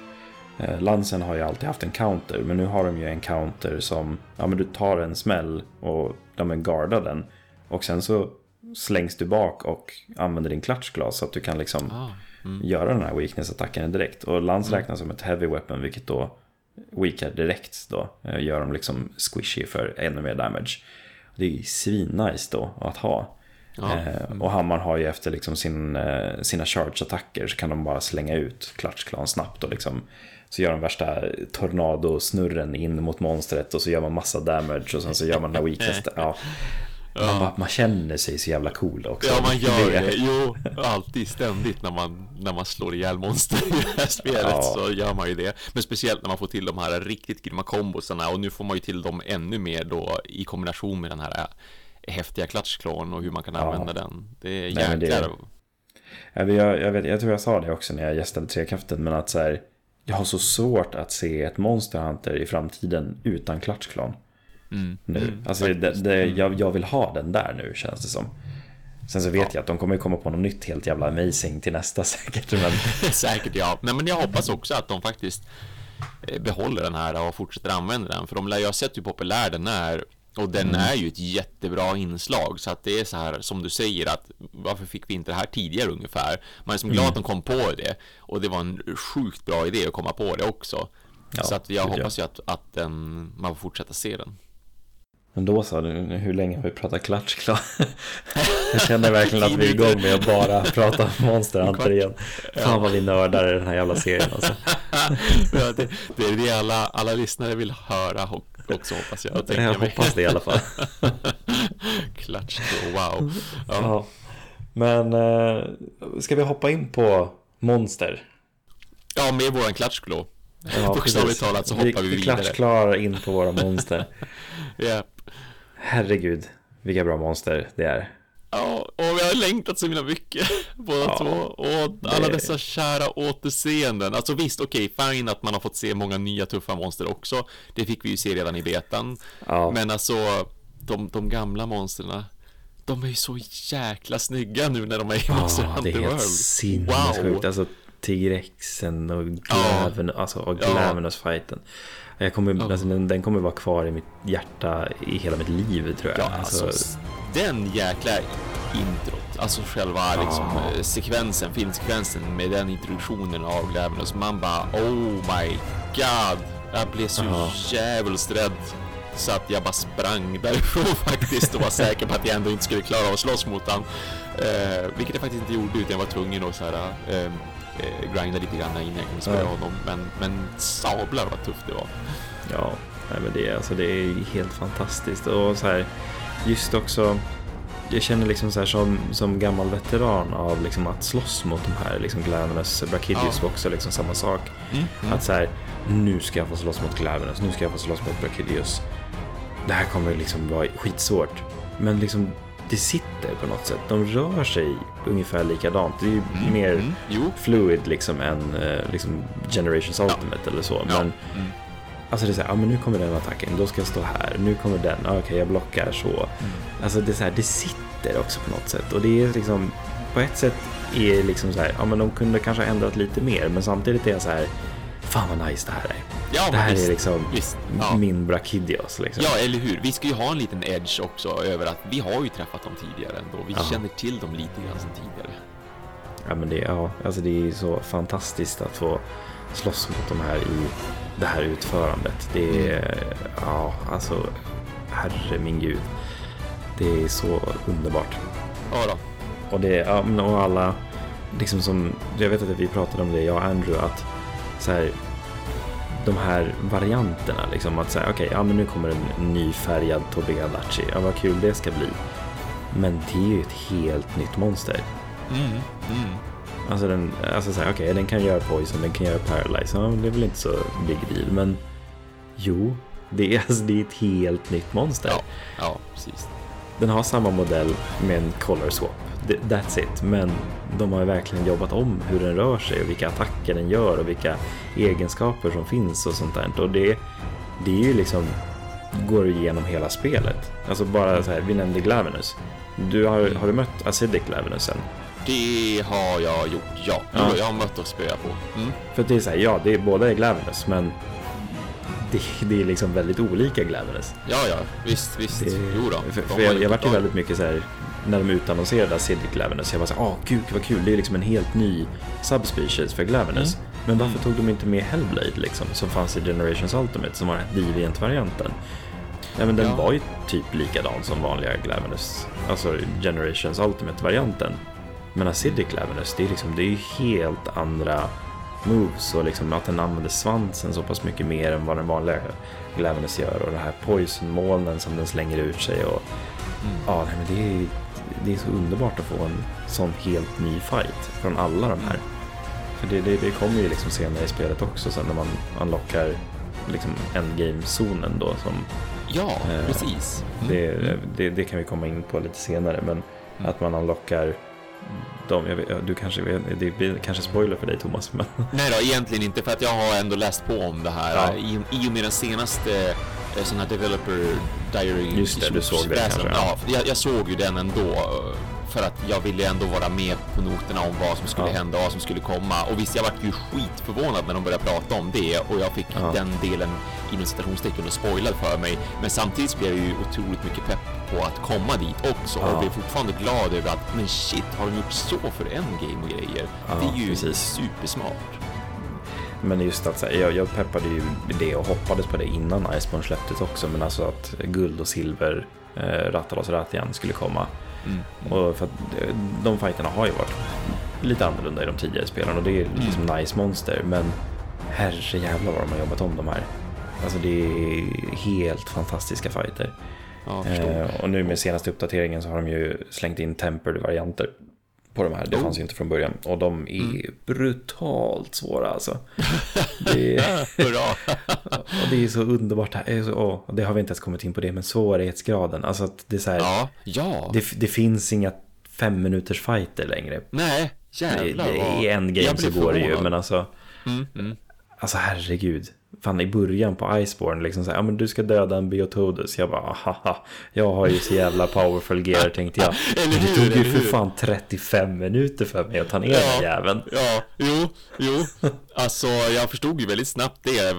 eh, Lansen har ju alltid haft en counter men nu har de ju en counter som ja men du tar en smäll och ja, men guardar den och sen så slängs du bak och använder din klatschglas så att du kan liksom Ah. Mm. göra den här weakness-attacken direkt. Och Lans räknas som ett heavy weapon vilket då weakar direkt då. eh, Gör dem liksom squishy för ännu mer damage. Det är svinnice då att ha. Ja. Eh, och Hammar har ju efter liksom sin, eh, sina charge-attacker så kan de bara slänga ut klatschklan snabbt och liksom så gör de värsta tornadosnurren in mot monstret och så gör man massa damage och sen så gör man den här weakness. Ja. Man, bara, man känner sig så jävla cool också. Ja, man gör det. Jo, alltid ständigt när man, när man slår ihjäl monster i det här spelet Ja. så gör man ju det. Men speciellt när man får till de här riktigt grymma kombosarna och nu får man ju till dem ännu mer då i kombination med den här häftiga klatschklon och hur man kan Ja. använda den. Det är men det- jäklar. Jag, jag, jag, vet, jag tror jag sa det också när jag gästade Trekraften, men att så här, jag har så svårt att se ett Monster Hunter i framtiden utan klatschklan. Mm. Nu. Mm, alltså, det, det, jag, jag vill ha den där nu känns det som. Sen så vet Ja. jag att de kommer komma på något nytt helt jävla amazing till nästa säkert. Men Säkert ja. Nej, men jag hoppas också att de faktiskt eh, behåller den här och fortsätter använda den. För de lär ju ha sett hur populär den är. Och den Mm. är ju ett jättebra inslag. Så att det är så här som du säger att varför fick vi inte det här tidigare ungefär? Man är som Mm. glad att de kom på det. Och det var en sjukt bra idé att komma på det också. Ja, så att jag hoppas ju att, att den, man får fortsätta se den. Men då så, nu- hur länge har vi pratat klatschklan? jag känner verkligen att vi är igång med att bara prata om Monster Hunter igen. Fan vad vi nördar i den här jävla serien alltså. det, det är det alla, alla lyssnare vill höra också hoppas jag. Jag mig. hoppas det i alla fall. Klatsch, wow. Ja. Ja. Men eh, ska vi hoppa in på monster? Ja, med våran klatschklo. Ja, Bokstavligt talat så hoppar vi Vi vidare. klatschklarar in på våra monster. Ja, Herregud, vilka bra monster det är. Ja, och vi har längtat så himla mycket båda ja, två. Och alla det... dessa kära återseenden. Alltså visst, okej, okay, fine att man har fått se många nya tuffa monster också. Det fick vi ju se redan i betan. Ja. Men alltså, de, de gamla monstren de är ju så jäkla snygga nu när de är i Monster Hunter World. Det är helt sinnessjukt. Wow. Alltså T-rexen och Glaven, ja. alltså, och Glavenus-fighten. Jag kommer, ja. alltså, den, den, kommer vara kvar i mitt hjärta i hela mitt liv tror jag. Ja, alltså, alltså den jäkla introt, alltså själva liksom, oh. sekvensen, filmsekvensen med den introduktionen av Glavenus. Man bara oh my god. Jag blev så oh. jävligt rädd så att jag bara sprang därifrån faktiskt och var säker på att jag ändå inte skulle klara av att slåss mot han. Eh, vilket jag faktiskt inte gjorde utan jag var tvungen att så här, eh, eh, grinda lite grann innan jag kunde spöa ja. honom. Men, men sablar vad tufft det var. Ja, nej, men det, alltså, det är helt fantastiskt. Och så här, just också jag känner liksom så här som, som gammal veteran av liksom att slåss mot de här liksom Glavenus, Brachidius ja. var också liksom samma sak. Mm, mm. Att så här, nu ska jag få slåss mot Glavenus, nu ska jag få slåss mot Brachidius. Det här kommer liksom vara skitsvårt. Men liksom det sitter på något sätt. De rör sig ungefär likadant. Det är ju mm, mer mm, fluid liksom än uh, liksom Generations Ultimate ja. eller så. Men, ja. mm. Alltså det är så här, ja men nu kommer den attacken, då ska jag stå här. Nu kommer den, okej okay, jag blockar så. Mm. Alltså det är så här, det sitter också på något sätt. Och det är liksom, på ett sätt är liksom så här, ja men de kunde kanske ha ändrat lite mer. Men samtidigt är jag så här, fan vad nice det här är. Ja, det här visst, är liksom visst, ja. min Brachidios. Liksom. Ja, eller hur. Vi ska ju ha en liten edge också över att vi har ju träffat dem tidigare ändå. Vi ja. känner till dem lite grann sedan tidigare. Ja, men det, ja, alltså det är så fantastiskt att få slåss mot de här i det här utförandet. Det är, mm. ja, alltså, herre min gud. Det är så underbart. Ja då. Och, det, ja, och alla, liksom som, jag vet att vi pratade om det, jag och Andrew, att så här, de här varianterna, liksom att säga okej, okay, ja men nu kommer en nyfärgad Tobiadachi, ja vad kul det ska bli. Men det är ju ett helt nytt monster. Mm, mm. Alltså, den, alltså så här, okay, den kan göra poison, den kan göra paralyze. Ja, det är väl inte så big deal. Men jo, det är, alltså, det är ett helt nytt monster. Ja, ja, precis. Den har samma modell med en color swap. That's it. Men de har ju verkligen jobbat om hur den rör sig och vilka attacker den gör och vilka egenskaper som finns och sånt där. Och det, det är ju liksom går igenom hela spelet. Alltså bara så här, vi nämnde Glavenus. Du har, har du mött Acidic Glavenus än? Det har jag gjort, ja. ja. Jag har mött och spöat på. Mm. För det är så här, ja, det är, båda är Glavenus, men det, det, är liksom väldigt olika Glavenus. Ja, ja, visst, visst. Det, jo då. För, för jag, jag vart ju väldigt mycket så här, när de utannonserade Acidic Glavenus, jag var så här, åh gud vad kul, det är liksom en helt ny subspecies för Glavenus. Mm. Men varför mm. tog de inte med Hellblade liksom, som fanns i Generations Ultimate, som var Deviant-varianten? Ja, men den ja. var ju typ likadan som vanliga Glavenus, alltså Generations Ultimate-varianten. Men Acidic Glavenus, det är, liksom, det är helt andra moves och liksom att den använder svansen så pass mycket mer än vad den vanliga Glavenus gör och det här poison-molnen som den slänger ut sig och mm. ja, men det är, det är så underbart att få en sån helt ny fight från alla de här. För det, det, det kommer ju liksom senare i spelet också sen när man unlockar liksom endgame-zonen då som Ja, eh, precis. Mm. Det, det, det, kan vi komma in på lite senare men mm. att man unlockar de, vet, du kanske vet, det blir kanske spoiler för dig Thomas. Men... Nej då, egentligen inte för att jag har ändå läst på om det här. Ja. I, I och med den senaste eh, sån här developer diary. Just det, du såg det kanske. Ja, jag, jag, såg ju den ändå. För att jag ville ändå vara med på noterna om vad som skulle ja. hända och vad som skulle komma. Och visst, jag vart ju skitförvånad när de började prata om det och jag fick ja. den delen inom citationstecken och spoilad för mig. Men samtidigt blev jag ju otroligt mycket pepp på att komma dit också ja. och blev fortfarande glad över att men shit, har de gjort så för Endgame och grejer? Det är ju precis. supersmart. Men just att jag, jag peppade ju det och hoppades på det innan Iceborne släpptes också, men alltså att guld och silver eh, Rattalos Ratian skulle komma. Mm. Och för eh, de fighterna har ju varit lite annorlunda i de tidigare spelen och det är liksom mm. nice monster, men herre jävlar vad de har jobbat om de här. Alltså det är helt fantastiska fighter. Ja, eh, och nu med senaste uppdateringen så har de ju slängt in tempered varianter på de här. Det fanns ju inte från början. Och de är mm. brutalt svåra alltså. Det är, och det är så underbart. Det, och det har vi inte ens kommit in på det, men svårighetsgraden. Alltså att det är så här, ja, ja. Det, det finns inga fem minuters fighter längre. Nej, jävlar. Det är en game så går det ju, men alltså. Mm, mm. Alltså herregud fan i början på Iceborne liksom så här, ja men du ska döda en Biotodus. Jag bara, haha, jag har ju så jävla powerful gear tänkte jag. Eller hur, det tog ju för fan 35 minuter för mig att ta ner ja, den jäveln. Ja, jo, jo. Alltså jag förstod ju väldigt snabbt det. Eh,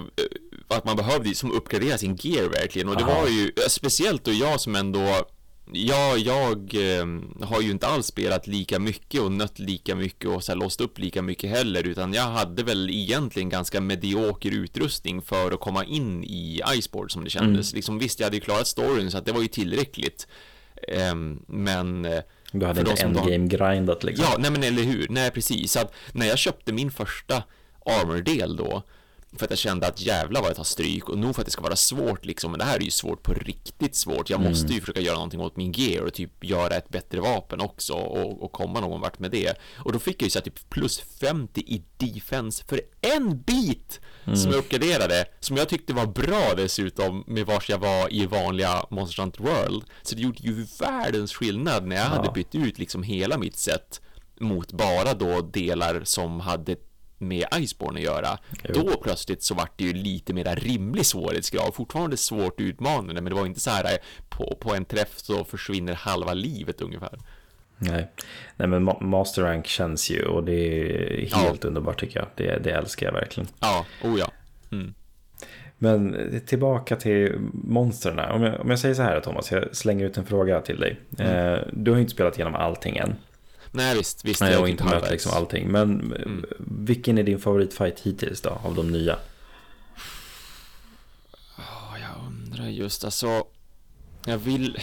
att man behövde som uppgradera sin gear verkligen. Och det Aha. var ju speciellt då jag som ändå Ja, jag eh, har ju inte alls spelat lika mycket och nött lika mycket och så här, låst upp lika mycket heller utan jag hade väl egentligen ganska medioker utrustning för att komma in i Iceboard som det kändes. Mm. Liksom, visst, jag hade ju klarat storyn så att det var ju tillräckligt. Eh, men du hade inte endgame-grindat liksom. Ja, nej men eller hur, nej precis. Så att när jag köpte min första armor-del då för att jag kände att jävla vad jag tar stryk och nog för att det ska vara svårt liksom, men det här är ju svårt på riktigt svårt. Jag mm. måste ju försöka göra någonting åt min gear och typ göra ett bättre vapen också och, och komma någon vart med det. Och då fick jag ju så typ plus 50 i defense för en bit mm. som jag uppgraderade, som jag tyckte var bra dessutom med vars jag var i vanliga Monster Hunter World. Så det gjorde ju världens skillnad när jag ja. hade bytt ut liksom hela mitt set mot bara då delar som hade med Iceborne att göra. Jo. Då plötsligt så vart det ju lite mer rimlig svårighetsgrad. Fortfarande svårt utmanande, men det var inte så här på, på en träff så försvinner halva livet ungefär. Nej, Nej men Master Rank känns ju och det är helt ja. underbart tycker jag. Det, det älskar jag verkligen. Ja, oh ja. Mm. Men tillbaka till monstren. Om jag, om jag säger så här Thomas, jag slänger ut en fråga till dig. Mm. Eh, du har ju inte spelat igenom allting än. Nej visst, visst. Nej, har inte mött liksom allting. Men mm. vilken är din favoritfight hittills då, av de nya? Oh, jag undrar just, alltså. Jag vill,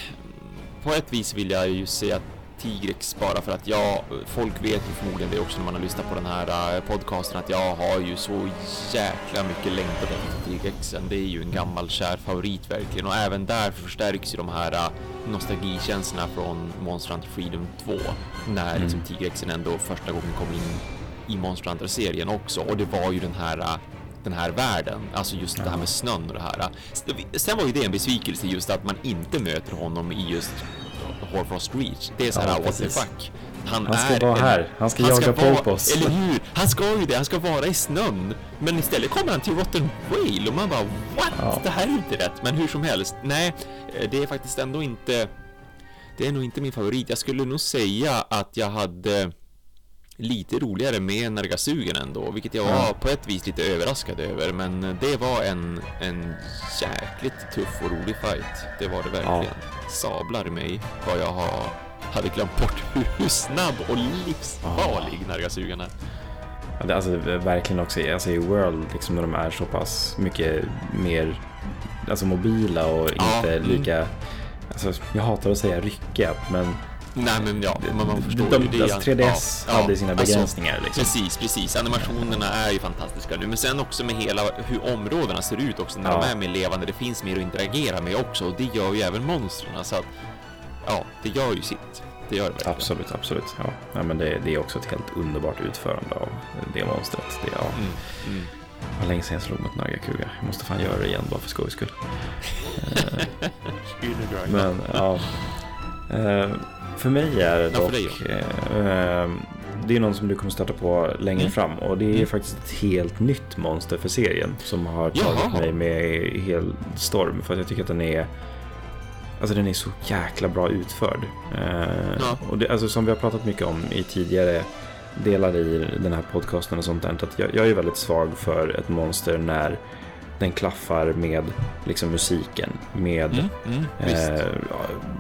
på ett vis vill jag ju säga Tigrex bara för att jag, folk vet ju förmodligen det också när man har lyssnat på den här podcasten att jag har ju så jäkla mycket längtat efter Tigrexen. Det är ju en gammal kär favorit verkligen och även där förstärks ju de här nostalgikänslorna från Monster Hunter Freedom 2 när mm. liksom Tigrexen ändå första gången kom in i Monster Hunter-serien också och det var ju den här den här världen, alltså just ja. det här med snön och det här. Sen var ju det en besvikelse just att man inte möter honom i just Horfrost Reach. Det är så här, ja, what the fuck. Han, han ska är vara här, han ska han jaga Popos. Eller hur? Han ska ju det, han ska vara i snön. Men istället kommer han till Rotten Whale och man bara what? Ja. Det här är inte rätt. Men hur som helst, nej, det är faktiskt ändå inte det är nog inte min favorit. Jag skulle nog säga att jag hade lite roligare med Nargasugen ändå, vilket jag var på ett vis lite överraskad över. Men det var en, en jäkligt tuff och rolig fight. Det var det verkligen. Ja. Sablar mig vad jag har, hade glömt bort hur snabb och livsfarlig ja. Nargasugen är. Ja, det, alltså verkligen också alltså, i World, liksom när de är så pass mycket mer alltså, mobila och inte mm. lika, alltså, jag hatar att säga ryckiga, men Nej men ja, man, man förstår de, ju det. Alltså 3DS ja, hade ja, sina begränsningar. Alltså, liksom. Precis, precis. Animationerna är ju fantastiska nu. Men sen också med hela hur områdena ser ut också när ja. de är mer levande. Det finns mer att interagera med också och det gör ju även monstren. Så att, ja, det gör ju sitt. Det gör det verkligen. Absolut, absolut. Ja. ja men det, det, är också ett helt underbart utförande av det monstret. Det, ja. Mm, mm. Det var länge sedan jag slog mot Nagakuga. Jag måste fan göra det igen bara för skojs skull. men ja. För mig är det dock... Ja, eh, det är någon som du kommer stöta på längre mm. fram och det är mm. faktiskt ett helt nytt monster för serien som har tagit Jaha. mig med hel storm för att jag tycker att den är Alltså den är så jäkla bra utförd. Eh, ja. Och det, alltså, som vi har pratat mycket om i tidigare delar i den här podcasten och sånt där. Att jag, jag är väldigt svag för ett monster när den klaffar med liksom, musiken, med mm, mm, eh,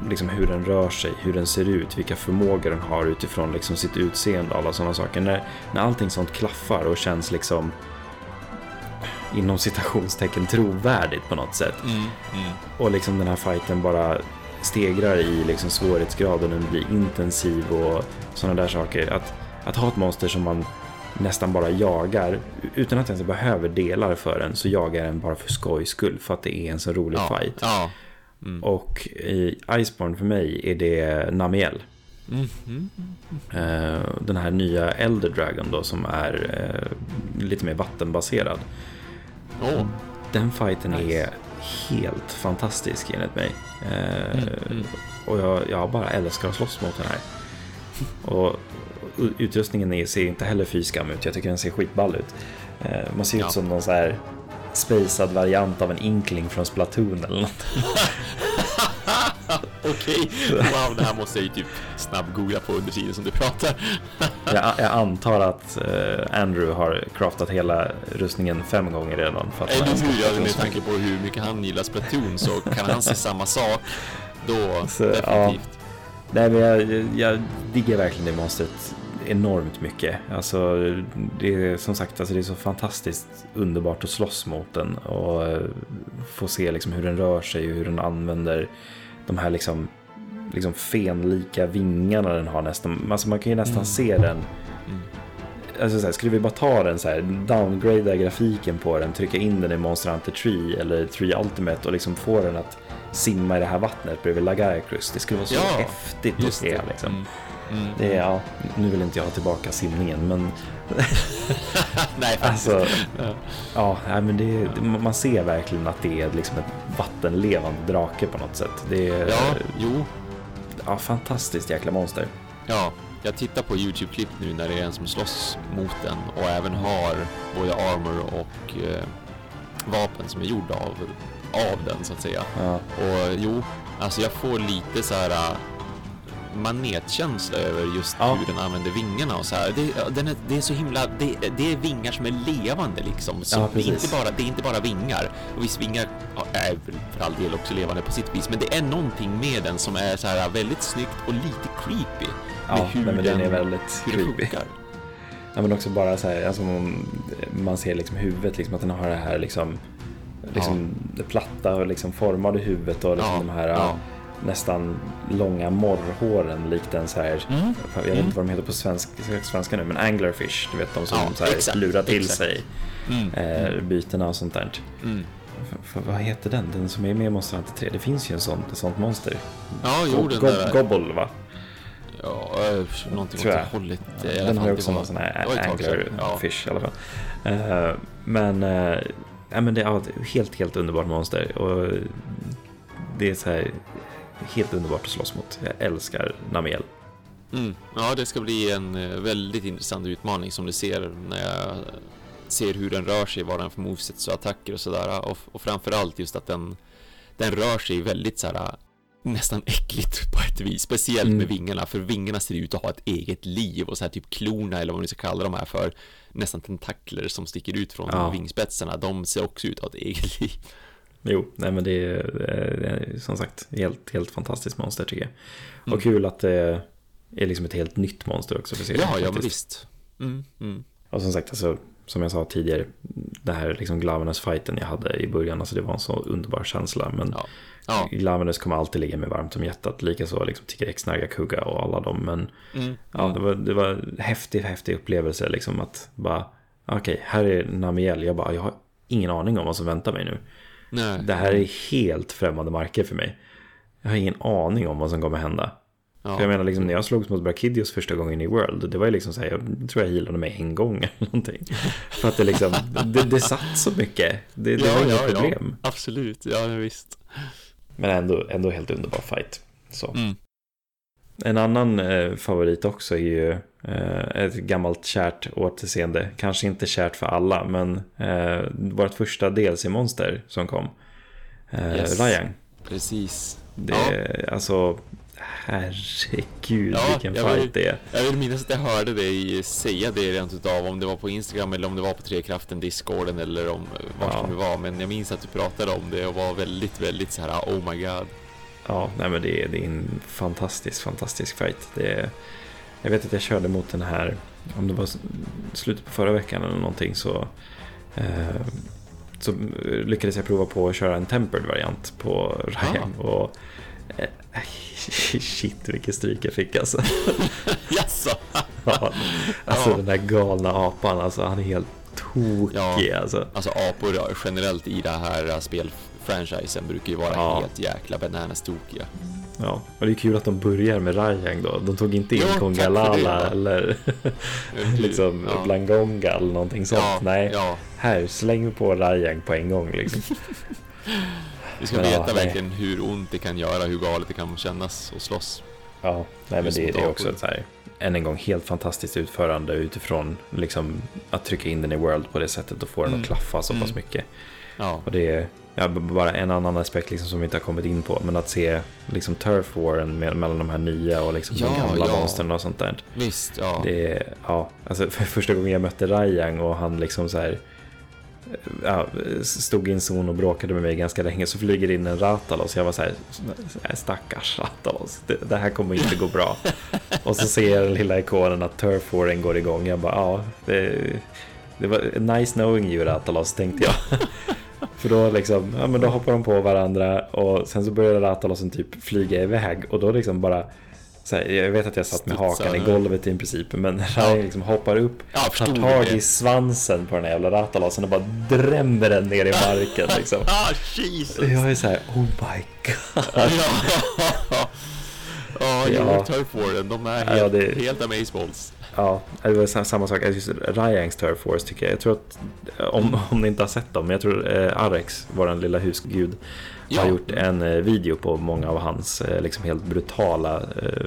liksom hur den rör sig, hur den ser ut, vilka förmågor den har utifrån liksom, sitt utseende, alla sådana saker. När, när allting sånt klaffar och känns liksom inom citationstecken trovärdigt på något sätt. Mm, mm. och liksom den här fighten bara stegrar i liksom svårighetsgraden, den blir intensiv och sådana där saker. Att, att ha ett monster som man nästan bara jagar, utan att ens behöver delar för den, så jagar den bara för skojs skull, för att det är en så rolig ja, fight. Ja. Mm. Och i Iceborne för mig är det Namiel. Mhm. Eh, den här nya Elder Dragon då som är eh, lite mer vattenbaserad. Åh, Den fighten Nice. är helt fantastisk enligt mig. Eh, Mm, mm. Och jag, jag bara älskar att slåss mot den här. Och utrustningen är, ser inte heller fy skam ut. Jag tycker den ser skitball ut. Eh, man ser ut Ja. som någon så här spacad variant av en inkling från Splatoon eller något. okej. Wow, det här måste jag ju typ snabb-googla på under tiden som du pratar. Jag, jag antar att eh, Andrew har craftat hela rustningen fem gånger redan. För att Eller hur? Ja, med tanke på hur mycket han gillar Splatoon så kan han se samma sak. Då, Så, definitivt. Nej, men jag, jag diggar verkligen det monstret enormt mycket. Alltså, det är som sagt alltså, det är så fantastiskt underbart att slåss mot den och eh, få se liksom hur den rör sig och hur den använder de här liksom, liksom fenlika vingarna den har nästan. Alltså, man kan ju nästan Mm. se den. Alltså så här, skulle vi bara ta den så här, downgrada grafiken på den, trycka in den i Monster Hunter 3 eller 3 Ultimate och liksom få den att simma i det här vattnet bredvid Lagarcrus. Det skulle vara så Ja, häftigt att se liksom. Mm. Mm. Det ja, nu vill inte jag ha tillbaka simningen, men Nej, alltså, Ja. ja, men det, man ser verkligen att det är liksom ett vattenlevande drake på något sätt. Det är Ja, jo. ja, fantastiskt jäkla monster. Ja, jag tittar på YouTube-klipp nu när det är en som slåss mot den och även har både armor och eh, vapen som är gjorda av, av den så att säga. Ja, Och jo, alltså jag får lite så här manetkänsla över just Ja. hur den använder vingarna och så här. Det, ja, den är, det är så himla, det, det är vingar som är levande liksom. Så Ja, det, är inte bara, det är inte bara vingar. Och visst, vingar ja, är för all del också levande på sitt vis, men det är någonting med den som är så här väldigt snyggt och lite creepy. ja med hur nej, men den är väldigt hur creepy. funkar. Ja, men också bara så här, alltså, man ser liksom huvudet, liksom, att den har det här liksom, liksom det platta och liksom formade huvudet och liksom Ja, de här ja. Nästan långa morrhåren likt en så här, Mm. jag vet inte vad de heter på svensk, svenska nu, men anglerfish, du vet de som Ja, så här, exakt, lurar till exakt. sig Mm. eh, bytena och sånt där. Mm. Vad heter den? Den som är med i Monster Hunter 3? Det finns ju en sån, ett sånt monster. Ja, jo, den där. Gobble va? Ja, äh, någonting Tror åt jag. det hållet. Alla Den har ju också någon sån här sedan. Ja. anglerfish i alla fall. Eh, men, uh, ja, men det är ett helt, helt underbart monster. Och det är så här helt underbart att slåss mot. Jag älskar Namiel. Mm. Ja, det ska bli en eh, väldigt intressant utmaning som du ser när jag ser hur den rör sig, vad den får movesets och attacker och sådär. Och, och framförallt just att den, den rör sig väldigt så här nästan äckligt på ett vis, speciellt Mm. med vingarna, för vingarna ser ut att ha ett eget liv och så här typ klorna eller vad man ska kalla de här för, nästan tentakler som sticker ut från Ja. vingspetsarna, de ser också ut att ha ett eget liv. Jo, nej men det är, det är som sagt helt, helt fantastiskt monster tycker jag. Mm. Och kul att det är liksom ett helt nytt monster också för serien. Ja, ja, visst. Mm, mm. Och som sagt, alltså, som jag sa tidigare, det här liksom Glavenus-fighten jag hade i början, alltså det var en så underbar känsla. Men Ja. Ja. Glavenus kommer alltid ligga mig varmt om hjärtat. Likaså liksom T-Rex, Kugga och alla dem. Men Mm. ja, det var, det var en häftig, häftig upplevelse liksom att bara, okej, här är Namiel. Jag bara, jag har ingen aning om vad som väntar mig nu. Nej. Det här är helt främmande marker för mig. Jag har ingen aning om vad som kommer hända. Ja. För jag menar, liksom, när jag slogs mot Brachidios första gången i World, det var ju liksom så här, jag tror jag healade mig en gång eller någonting. För att det liksom, det, det satt så mycket. Det, det var inget problem. Ja, absolut, ja visst. Men ändå, ändå helt underbar fight. Så. Mm. En annan eh, favorit också är ju ett gammalt kärt återseende. Kanske inte kärt för alla, men eh, vårt första DLC-monster som kom. Eh, Yes. Ryan. Precis. Det Ja. alltså, herregud Ja, vilken jag vill- fight det är. Jag vill minnas att jag hörde dig säga det rent utav om det var på Instagram eller om det var på Trekraften, Discorden eller om vart Ja. det nu var. Men jag minns att du pratade om det och var väldigt, väldigt så här oh my god. Ja, nej men det är, det är en fantastisk, fantastisk fight. Det är, jag vet att jag körde mot den här, om det var slutet på förra veckan eller någonting så, eh, så lyckades jag prova på att köra en tempered variant på Ryan. Och, eh, shit vilket stryk jag fick alltså. Jaså? Ja, alltså Ja. den där galna apan, alltså han är helt tokig Ja. alltså. Alltså apor generellt i det här franchisen brukar ju vara ja. helt jäkla bananas tokiga. Ja, och det är kul att de börjar med Rayang då. De tog inte in ja, Kongalala eller liksom ja. Blangonga eller någonting sånt. Ja, Nej, ja. här släng på Rayang på en gång liksom. vi ska men, veta ja, verkligen nej. hur ont det kan göra, hur galet det kan kännas och slåss. Ja, nej, men det, det är också ett så här, än en gång helt fantastiskt utförande utifrån liksom, att trycka in den i World på det sättet och få den mm. att klaffa så pass mm. mycket. Ja. Och det är ja, bara en annan aspekt liksom som vi inte har kommit in på. Men att se liksom turf waren mellan de här nya och liksom ja, de gamla ja. monstren och sånt där. Visst, ja. Det ja, alltså för första gången jag mötte Rayang och han liksom så här ja, stod i en zon och bråkade med mig ganska länge så flyger in en Ratalos. Jag var så här, stackars Ratalos, det, det här kommer inte gå bra. och så ser jag den lilla ikonen att turf waren går igång. Jag bara, ja, det, det var nice knowing you Ratalos tänkte jag. För då, liksom, ja, men då hoppar de på varandra och sen så börjar Ratalosen typ flyga iväg och då liksom bara här, jag vet att jag satt med hakan i golvet i princip men ja. liksom hoppar upp, ja, tar tag i svansen på den här jävla Ratalosen och bara drämmer den ner i marken liksom. ah, Jesus. Jag är såhär, oh my god. ja, oh, ja. Turf de är helt, ja, det... helt amazeballs. Ja, det var samma sak. Just Ryangs Turf Force tycker jag. Jag tror att, om, om ni inte har sett dem, jag tror eh, Arex, vår lilla husgud, ja. har gjort en eh, video på många av hans eh, liksom helt brutala eh,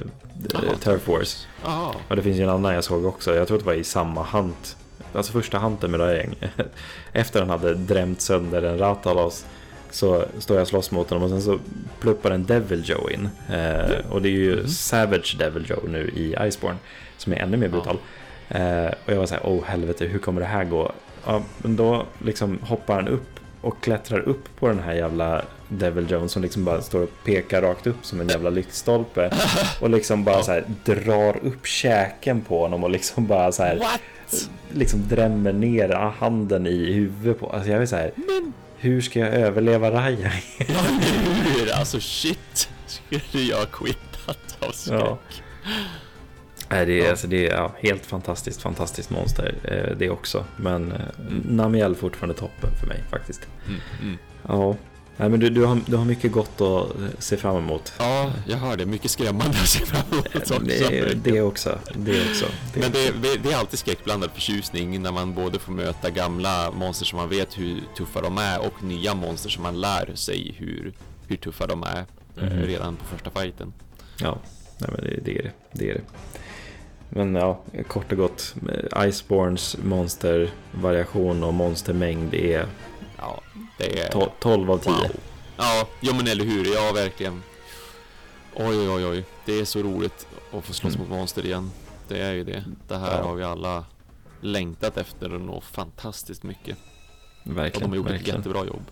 Aha, Turf Wars. Aha. Och det finns ju en annan jag såg också, jag tror att det var i samma hant. Alltså första hanten med Ryan. Efter han hade drämt sönder en Ratalos så står jag och slåss mot honom och sen så pluppar en Devil Joe in. Eh, och det är ju mm. Savage Devil Joe nu i Iceborne som är ännu mer brutal. Ja. Eh, och jag var så här, oh helvete, hur kommer det här gå? Ja, men då liksom hoppar han upp och klättrar upp på den här jävla Devil Jones som liksom bara står och pekar rakt upp som en jävla lyktstolpe. Och liksom bara så här drar upp käken på honom och liksom bara så här. What? Liksom drämmer ner handen i huvudet på. Alltså jag vill säga Men... hur ska jag överleva Ryan? ja, hur? Alltså shit. Skulle jag quittat av skräck? Ja. Nej, det är, ja. alltså, det är ja, helt fantastiskt, fantastiskt monster eh, det också. Men eh, mm. Namiel fortfarande toppen för mig faktiskt. Mm, mm. Ja, Nej, men du, du, har, du har mycket gott att se fram emot. Ja, jag hör det. Mycket skrämmande att se fram emot också. Det, det också. Det också. Det men det, det, är alltid skräckblandad förtjusning när man både får möta gamla monster som man vet hur tuffa de är och nya monster som man lär sig hur, hur tuffa de är mm. redan på första fighten. Ja, Nej, men det, det är det. det är det. Men ja, kort och gott. Iceborns monstervariation och monstermängd är, ja, det är 12 av 10. Wow. Ja, ja men eller hur. Ja, verkligen. Oj, oj, oj. Det är så roligt att få slåss mm. mot monster igen. Det är ju det. Det här ja. har vi alla längtat efter och fantastiskt mycket. Verkligen. Och de har gjort verkligen. ett jättebra jobb.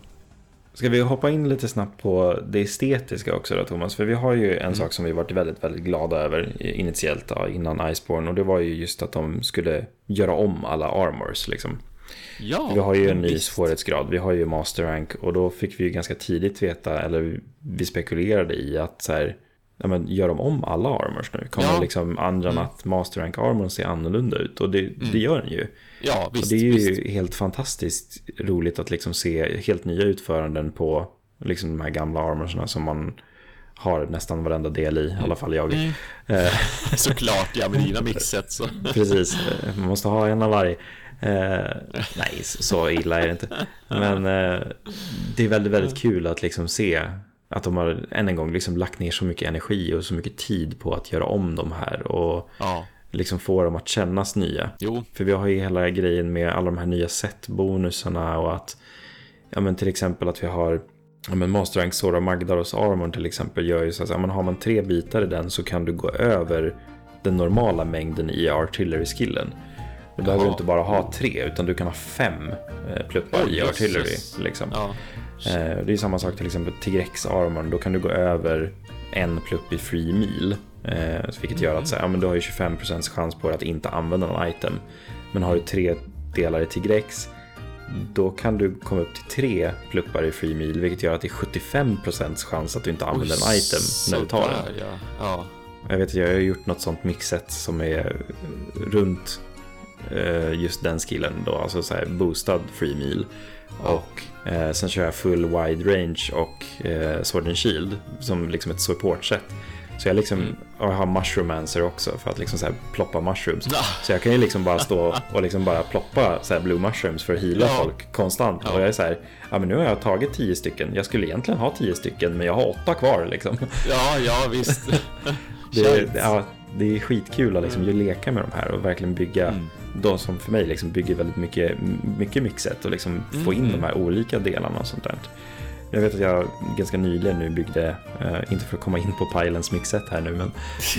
Ska vi hoppa in lite snabbt på det estetiska också då Thomas? För vi har ju en mm. sak som vi varit väldigt, väldigt glada över initiellt då, innan Iceborne och det var ju just att de skulle göra om alla armors liksom. Ja, vi har ju en ny svårighetsgrad, vi har ju master rank och då fick vi ju ganska tidigt veta, eller vi spekulerade i att så här, ja, men gör de om alla armors nu? Kommer ja. liksom andra mm. att master rank armor ser annorlunda ut? Och det, mm. det gör den ju. Ja, visst, och det är ju visst. helt fantastiskt roligt att liksom se helt nya utföranden på liksom de här gamla armorserna som man har nästan varenda del i, i alla fall jag. Mm. Eh, Såklart, ja med dina mixet så. Precis, man måste ha en av varje. Eh, nej, så illa är det inte. Men eh, det är väldigt, väldigt kul att liksom se att de har än en gång liksom lagt ner så mycket energi och så mycket tid på att göra om de här. Och ja liksom få dem att kännas nya. Jo. För vi har ju hela grejen med alla de här nya set-bonusarna och att ja men till exempel att vi har ja men Master Rank Sora Magdaros Armor till exempel gör ju så att ja, men har man tre bitar i den så kan du gå över den normala mängden i artillery-skillen. Du behöver inte bara ha tre utan du kan ha fem eh, pluppar oh, i artillery. Liksom. Ja. Eh, det är samma sak till exempel Tigrex Armor, då kan du gå över en plupp i free meal. Eh, vilket gör att så ja, men du har ju 25% chans på att inte använda någon item. Men har du tre delar i Tigrex då kan du komma upp till tre pluppar i free meal vilket gör att det är 75% chans att du inte använder en item när du tar den. Ja. Ja. Jag vet att jag har gjort något sånt mixet som är runt eh, just den skillen då, alltså så här boostad free meal. Och eh, sen kör jag full wide range och eh, sword and shield som liksom ett supportset. Så jag liksom Mm. jag har mushroomancer också för att liksom så här ploppa mushrooms. Ja. Så jag kan ju liksom bara stå och liksom bara ploppa så här blue mushrooms för att heala Ja. folk konstant. Ja. Och jag är så här, ja men nu har jag tagit tio stycken. Jag skulle egentligen ha tio stycken men jag har åtta kvar liksom. Ja, ja visst. Det, ja, det är skitkul att liksom ju leka med de här och verkligen bygga Mm. de som för mig liksom bygger väldigt mycket, mycket mixet och liksom få in Mm. de här olika delarna och sånt där. Jag vet att jag ganska nyligen nu byggde, eh, inte för att komma in på Pylons mixet här nu, men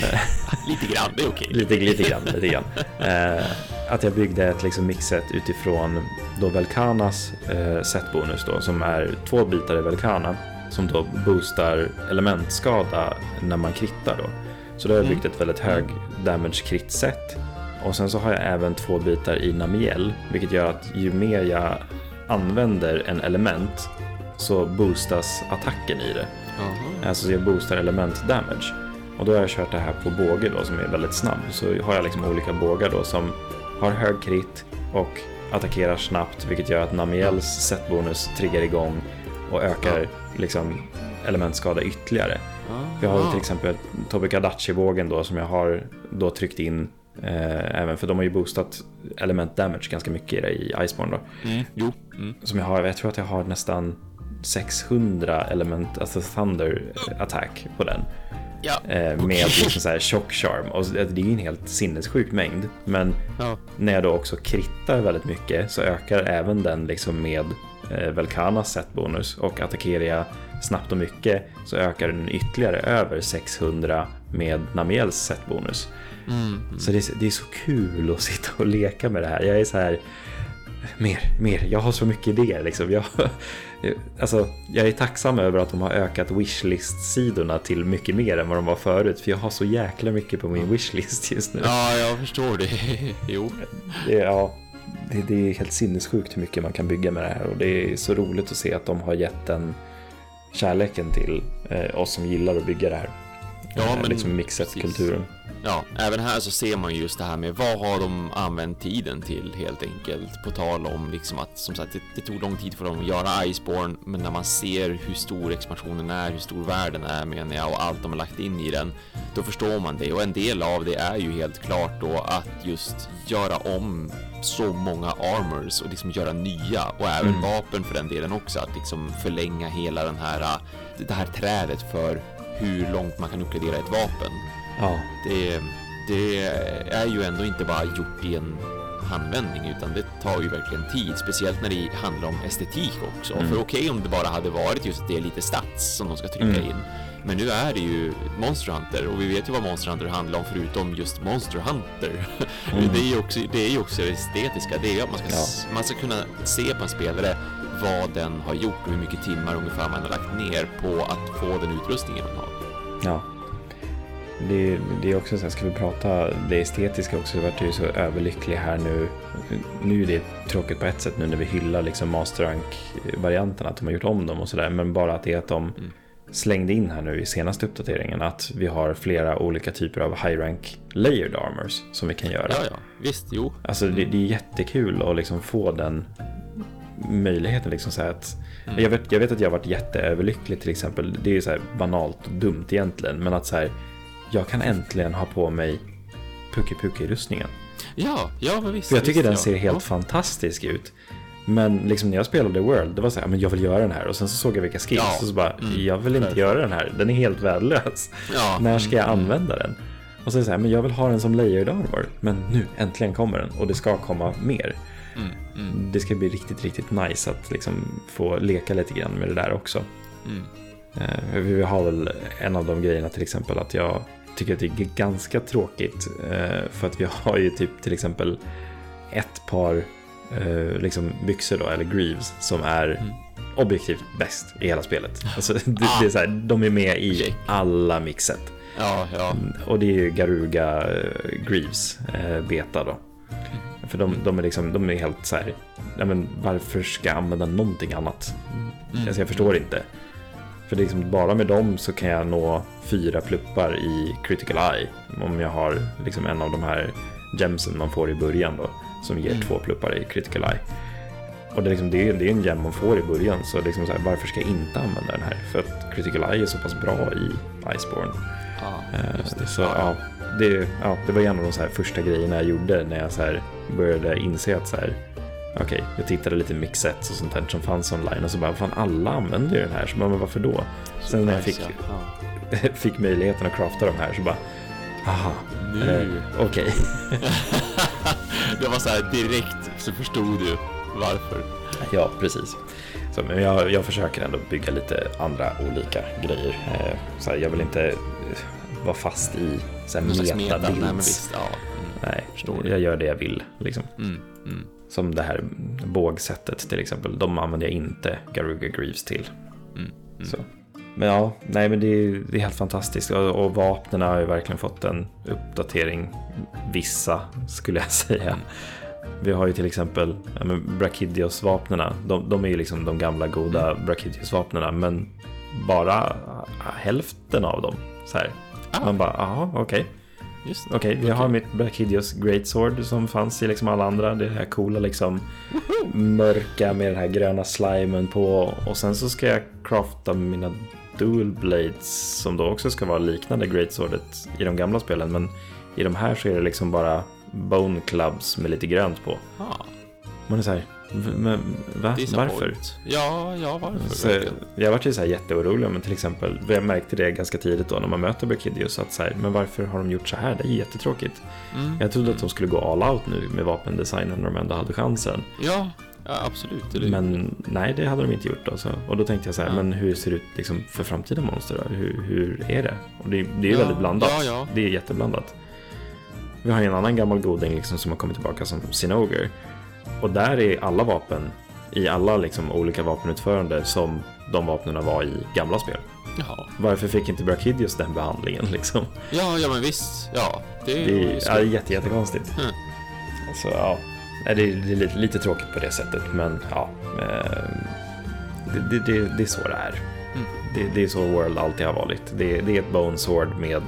Lite grann, det är okej. lite, lite grann, lite grann. Eh, att jag byggde ett liksom mixet utifrån då Velkanas eh, setbonus då, som är två bitar i Velkana, som då boostar elementskada när man krittar då. Så då har jag Mm. byggt ett väldigt hög damage crit set. Och sen så har jag även två bitar i Namiel, vilket gör att ju mer jag använder en element så boostas attacken i det. Jaha. Alltså jag boostar element damage. Och då har jag kört det här på båge då som är väldigt snabb. Så har jag liksom olika bågar då som har hög krit och attackerar snabbt vilket gör att Namiels setbonus triggar igång och ökar liksom elementskada ytterligare. Jag har ju till exempel Tobi Kadachi-bågen då som jag har då tryckt in eh, även för de har ju boostat element damage ganska mycket i det i Iceborne då. Mm. Jo. Mm. Som jag har, jag tror att jag har nästan 600 element, alltså thunder attack på den. Ja. Eh, med liksom så här chock charm. Och det är ju en helt sinnessjuk mängd. Men Ja. när jag då också krittar väldigt mycket så ökar även den liksom med eh, Velkanas setbonus. Och attackerar jag snabbt och mycket så ökar den ytterligare över 600 med Namiels setbonus. Mm. Så det är, det är så kul att sitta och leka med det här. Jag är så här, mer, mer, jag har så mycket idéer liksom. Jag, alltså, jag är tacksam över att de har ökat wishlist-sidorna till mycket mer än vad de var förut. För jag har så jäkla mycket på min wishlist just nu. Ja, jag förstår det. Jo. Det, ja, det, det är helt sinnessjukt hur mycket man kan bygga med det här. Och det är så roligt att se att de har gett den kärleken till eh, oss som gillar att bygga det här. Ja, Eh, men liksom mixet-kulturen. Ja, även här så ser man ju just det här med vad har de använt tiden till helt enkelt. På tal om liksom att som sagt det, det tog lång tid för dem att göra Iceborne, men när man ser hur stor expansionen är, hur stor världen är menar jag och allt de har lagt in i den, då förstår man det. Och en del av det är ju helt klart då att just göra om så många armors och liksom göra nya och även Mm. vapen för den delen också. Att liksom förlänga hela den här, det här trädet för hur långt man kan uppgradera ett vapen. Ja, Det, det är ju ändå inte bara gjort i en handvändning utan det tar ju verkligen tid, speciellt när det handlar om estetik också. Mm. För okej om det bara hade varit just det lite stats som de ska trycka Mm. in. Men nu är det ju Monster Hunter och vi vet ju vad Monster Hunter handlar om förutom just Monster Hunter. Mm. Det är ju också det är ju också det estetiska, det är ju att man ska, s- man ska kunna se på en spelare vad den har gjort och hur mycket timmar ungefär man har lagt ner på att få den utrustningen man har. Ja. Det, det är också så här, ska vi prata det estetiska också, jag vart ju så överlycklig här nu. Nu är det tråkigt på ett sätt nu när vi hyllar liksom Master Rank-varianterna, att de har gjort om dem och sådär, men bara att det är att de Mm. Slängde in här nu i senaste uppdateringen att vi har flera olika typer av high rank layered armors som vi kan göra. Ja, ja, visst, jo. Alltså det, det är jättekul att liksom få den möjligheten. Liksom så att, Mm. jag, vet, jag vet att jag har varit jätteöverlycklig till exempel. Det är ju så banalt och dumt egentligen. Men att så här, jag kan äntligen ha på mig Puki Puki-rustningen. Ja, ja, visst. För jag tycker visst, den ja. ser helt ja. fantastisk ut. Men liksom när jag spelade World, det var så här, men jag vill göra den här. Och sen så såg jag vilka skills Ja. och så bara, Mm. jag vill inte Därför. göra den här. Den är helt värdelös. Ja. När ska jag Mm. använda den? Och det så här, men jag vill ha den som layered armor. Men nu, äntligen kommer den. Och det ska komma mer. Mm, mm, Det ska bli riktigt, riktigt nice att liksom få leka lite grann med det där också. Eh, Vi har väl en av de grejerna till exempel att jag tycker att det är ganska tråkigt. eh, För att vi har ju typ till exempel ett par eh, liksom byxor då, eller greaves, som är Mm. objektivt bäst i hela spelet. Alltså, det, Ah. det är så här, de är med i alla mixet. Ja, ja. Och det är ju Garuga eh, Greaves eh, beta då. För de, de är liksom, de är helt så här, ja men varför ska jag använda någonting annat? Mm. Alltså jag förstår inte. För det är liksom, bara med dem så kan jag nå fyra pluppar i critical eye. Om jag har liksom en av de här gemsen man får i början då. Som ger mm. två pluppar i critical eye. Och det är, liksom, det, är, det är en gem man får i början, så, liksom så här, varför ska jag inte använda den här? För att critical eye är så pass bra i Iceborne. Ja, eh, så ja, det, ja, det var en av de här första grejerna jag gjorde när jag så här började inse att så här, okej, okay, jag tittade lite mixets och sånt där som fanns online och så bara, fan alla använder ju den här, så bara, men varför då? Sen när jag fick, ja. fick möjligheten att crafta de här så bara, aha, eh, okej. Okay. det var så här direkt så förstod du varför. Ja, precis. Så, men jag, jag försöker ändå bygga lite andra olika grejer. Eh, så här, jag vill inte vara fast i så här, metabilds. Meta, ja. Nej, jag gör det jag vill. Liksom. Mm, mm. Som det här bågsättet till exempel. De använder jag inte Garuga Greaves till. Mm, mm, så. Men ja, nej men det är, det är helt fantastiskt. Och, och vapnen har ju verkligen fått en uppdatering. Vissa skulle jag säga. Vi har ju till exempel ja, Brachidios-vapnena. De, de, är ju liksom de gamla goda. Brachidios-vapnena. Men bara hälften av dem. Så här. Ah. Man bara, jaha, okej. Okay. Okej, okay, vi har mitt Brachidios Great Sword som fanns i liksom alla andra. Det här coola liksom mörka med den här gröna slimen på. Och sen så ska jag crafta mina Dual Blades som då också ska vara liknande Great Swordet i de gamla spelen. Men i de här så är det liksom bara Bone Clubs med lite grönt på. Ah. Man är så här, men va? varför? Ja, ja, varför? Så, jag var ju så här jätteorolig, men till exempel, jag märkte det ganska tidigt då när man möter Berkidius, att så här, men varför har de gjort så här? Det är jättetråkigt. Mm. Jag trodde att de skulle gå all out nu med vapendesignen när de ändå hade chansen. Ja, ja absolut. Eller... Men nej, det hade de inte gjort. Alltså. Och då tänkte jag så här, ja. men hur ser det ut liksom, för framtida monster? Då? Hur, hur är det? Och det, det är ju ja, väldigt blandat. Ja. Det är jätteblandat. Vi har ju en annan gammal goding liksom, som har kommit tillbaka som Sinoger. Och där är alla vapen i alla liksom, olika vapenutförande som de vapnen var i gamla spel. Jaha. Varför fick inte Brachidius den behandlingen liksom? Ja, ja men visst. Ja, det är, det är, ja, jätte, jättekonstigt. Mm. Så ja, det är, det är lite, lite, tråkigt på det sättet, men ja. Eh, det, det, det, är så det är. Mm. Det, är så World alltid har varit. Det, det är ett Bone Sword med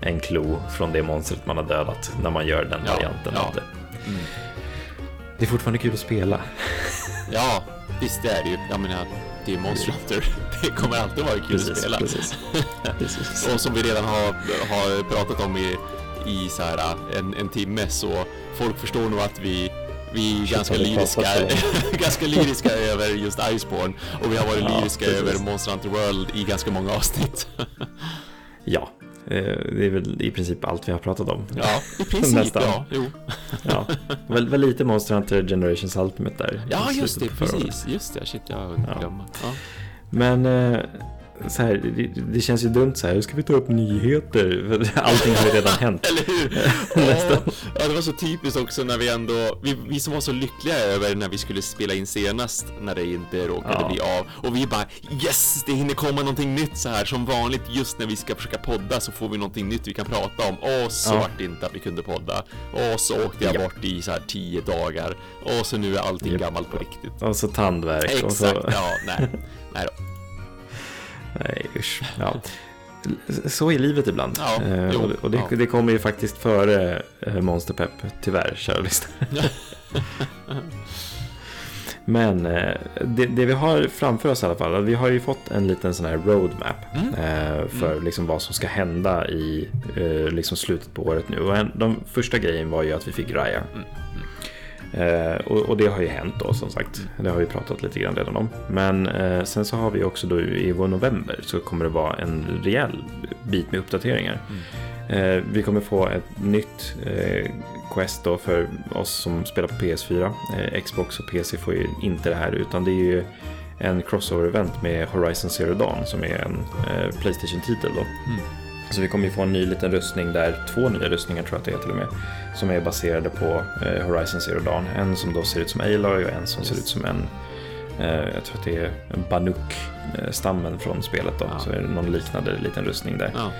en klo från det monstret man har dödat när man gör den ja, varianten ja. av det. Mm. Det är fortfarande kul att spela. Ja, visst det är det ju. Jag menar, det är Monster Hunter. Det kommer alltid vara kul precis, att spela. Precis. precis. Och som vi redan har, har pratat om i, i så här, en, en timme så folk förstår nog att vi vi är ganska lyriska, ganska lyriska över just Iceborne och vi har varit ja, lyriska precis. över Monster Hunter World i ganska många avsnitt. ja, Eh, det är väl i princip allt vi har pratat om. Ja, i princip Nästan. ja. Jo. ja. Väl, väl lite Monster Hunter Generations Ultimate där. Ja, just det, precis. Just det, shit, jag har glömma. Ja. Men eh, så här, det, det, känns ju dumt så här, hur ska vi ta upp nyheter? Allting har ju redan hänt. Eller hur? Nästan. Ja, det var så typiskt också när vi ändå, vi, vi som var så lyckliga över när vi skulle spela in senast, när det inte råkade ja. bli av. Och vi bara yes, det hinner komma någonting nytt så här. Som vanligt just när vi ska försöka podda så får vi någonting nytt vi kan prata om. Åh, så ja. vart det inte att vi kunde podda. Och så åkte jag ja. bort i så här tio dagar. Och så nu är allting gammalt på riktigt. Och så tandvärk. Exakt, och så... ja, nej. Nej då. Nej, usch. Ja. Så är livet ibland. Ja, eh, jo, och det, ja. det, kommer ju faktiskt före eh, Monsterpepp, tyvärr, kära lyssnare. Men eh, det, det, vi har framför oss i alla fall, vi har ju fått en liten sån här roadmap mm. eh, för mm. liksom vad som ska hända i eh, liksom slutet på året nu. Och en, de första grejen var ju att vi fick Raya. Mm. Eh, och, och, det har ju hänt då som sagt. Det har vi pratat lite grann redan om. Men eh, sen så har vi också då i vår november så kommer det vara en rejäl bit med uppdateringar. Mm. Eh, vi kommer få ett nytt eh, Quest då för oss som spelar på PS4. Eh, Xbox och PC får ju inte det här utan det är ju en crossover-event med Horizon Zero Dawn som är en eh, Playstation-titel då. Mm. Så vi kommer ju få en ny liten rustning där, två nya rustningar tror jag att det är till och med, som är baserade på eh, Horizon Zero Dawn. En som då ser ut som Aloy och en som yes. ser ut som en, eh, jag tror att det är en Banuk-stammen från spelet då, ja. så är det någon liknande liten rustning där. Ja.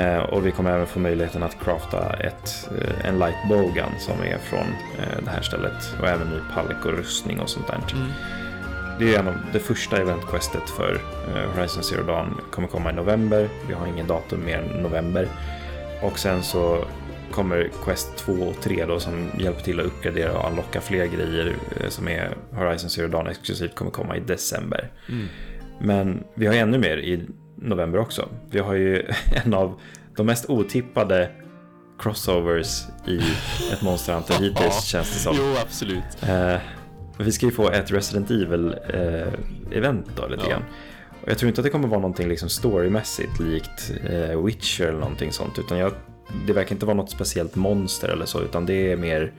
Eh, och vi kommer även få möjligheten att crafta ett, en light bowgun som är från det här stället och även ny palk och rustning och sånt där. Mm. Det är en av det första eventquestet för eh, Horizon Zero Dawn. kommer komma i november. Vi har ingen datum mer än november. Och sen så kommer Quest 2 och 3 då som hjälper till att uppgradera och unlocka fler grejer eh, som är Horizon Zero Dawn exklusivt kommer komma i december. Mm. Men vi har ännu mer i november också. Vi har ju en av de mest otippade crossovers i ett Monster Hunter hittills känns det som. Jo, absolut. Eh, vi ska ju få ett Resident Evil-event då lite Ja. grann. Och jag tror inte att det kommer vara någonting liksom storymässigt likt eh, Witcher eller någonting sånt. Utan jag, det verkar inte vara något speciellt monster eller så. Utan det är mer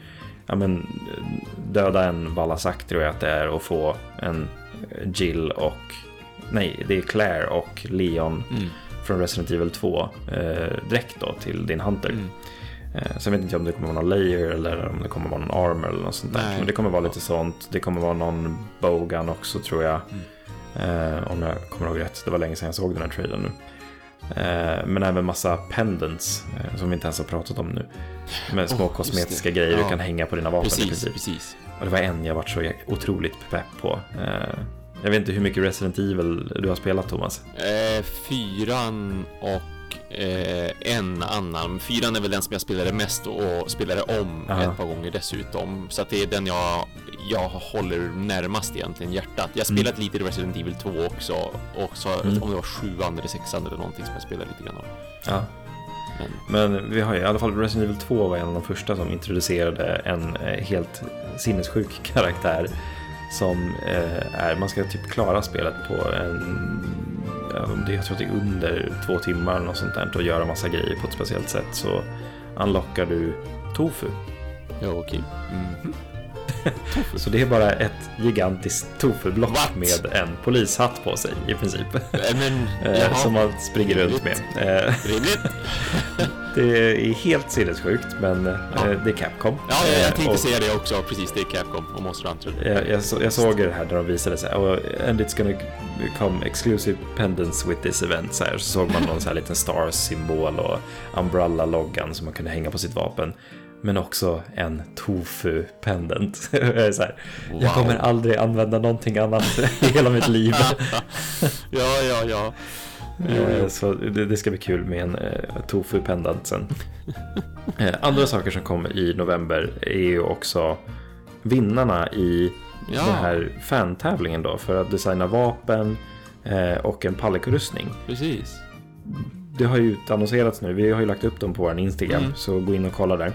ja, men, döda en Valasak tror jag att det är och få en eh, Jill och nej, det är Claire och Leon Mm. från Resident Evil 2 eh, direkt då till din Hunter. Mm. Eh, Sen vet inte jag om det kommer vara någon layer eller om det kommer vara någon armor eller något sånt där. Nej. Men det kommer vara lite sånt. Det kommer vara någon bogan också tror jag. Mm. Eh, om jag kommer ihåg rätt. Det var länge sedan jag såg den här trailern nu. Eh, men även massa pendants eh, som vi inte ens har pratat om nu. Med små Oh, kosmetiska grejer du Ja. kan hänga på dina vapen Precis, princip. precis. Och det var en jag varit så otroligt pepp på. Eh, jag vet inte hur mycket Resident Evil du har spelat Thomas. Eh, fyran och eh, en annan. Fyran är väl den som jag spelade mest och spelade om Aha. ett par gånger dessutom. Så att det är den jag, jag håller närmast egentligen hjärtat. Jag har spelat lite i Resident Evil 2 också. Och så Mm. om det var sjuan eller sexan eller någonting som jag spelade lite grann av. Ja. Men Men vi har ju i alla fall Resident Evil 2 var en av de första som introducerade en eh, helt sinnessjuk karaktär. Som eh, är, man ska typ klara spelet på en, ja, det- jag tror att det är under två timmar eller något sånt där och göra massa grejer på ett speciellt sätt. Så unlockar du Tofu. ja, okej. Mhm. Så det är bara ett gigantiskt Tofu-block What? med en polishatt på sig i princip. Men, Eh, jaha. som man springer runt med. Eh, Rimligt. det är helt sinnessjukt men eh, Ja. det är Capcom. Ja, jag, tänkte och- säga det också. Precis, det är Capcom och Monster Hunter. Jag, jag, så, jag såg det här när de visade sig and it's gonna become exclusive pendants with this event. Så, här, så såg man någon så här liten stars-symbol och Umbrella-loggan som man kunde hänga på sitt vapen. Men också en. Jag så här, Jag Wow. kommer aldrig använda någonting annat i hela mitt liv. ja, ja, ja. Eh, Så det, ska bli kul med en eh, tofu-pendant sen. Eh, Andra saker som kommer i november är ju också vinnarna i Ja. den här fan-tävlingen då för att designa vapen och en pallikrustning. Precis. Det har ju utannonserats nu, vi har ju lagt upp dem på vår Instagram Mm. så gå in och kolla där.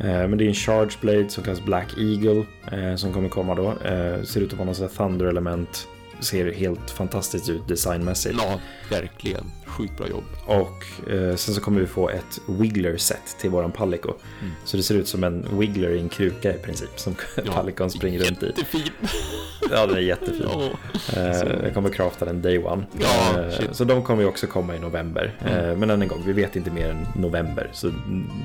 Eh, men det är en Charge Blade som kallas Black Eagle eh, som kommer komma då. Eh, ser ut att vara något sånt Thunder-element. Ser helt fantastiskt ut designmässigt. Ja, verkligen. Sjukt bra jobb. Och eh, sen så kommer vi få ett Wiggler-set till våran Palico. Mm. Så det ser ut som en Wiggler i en kruka i princip som Ja, Palicon springer runt i. Jättefin. Ja, den är jättefin. Ja. Eh, jag kommer crafta den day one. Ja, Eh, så de kommer ju också komma i november. Mm. Eh, men än en gång, vi vet inte mer än november. Så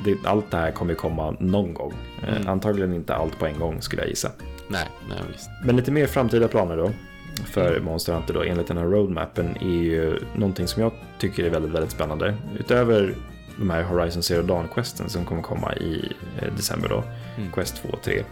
det, allt det här kommer ju komma någon gång. Eh, Mm. Antagligen inte allt på en gång skulle jag gissa. Nej, nej visst. Men lite mer framtida planer då. För Monster Hunter då, enligt den här roadmappen, är ju någonting som jag tycker är väldigt, väldigt spännande. Utöver de här Horizon Zero Dawn-questen som kommer komma i eh, december då, Mm. Quest 2 och 3,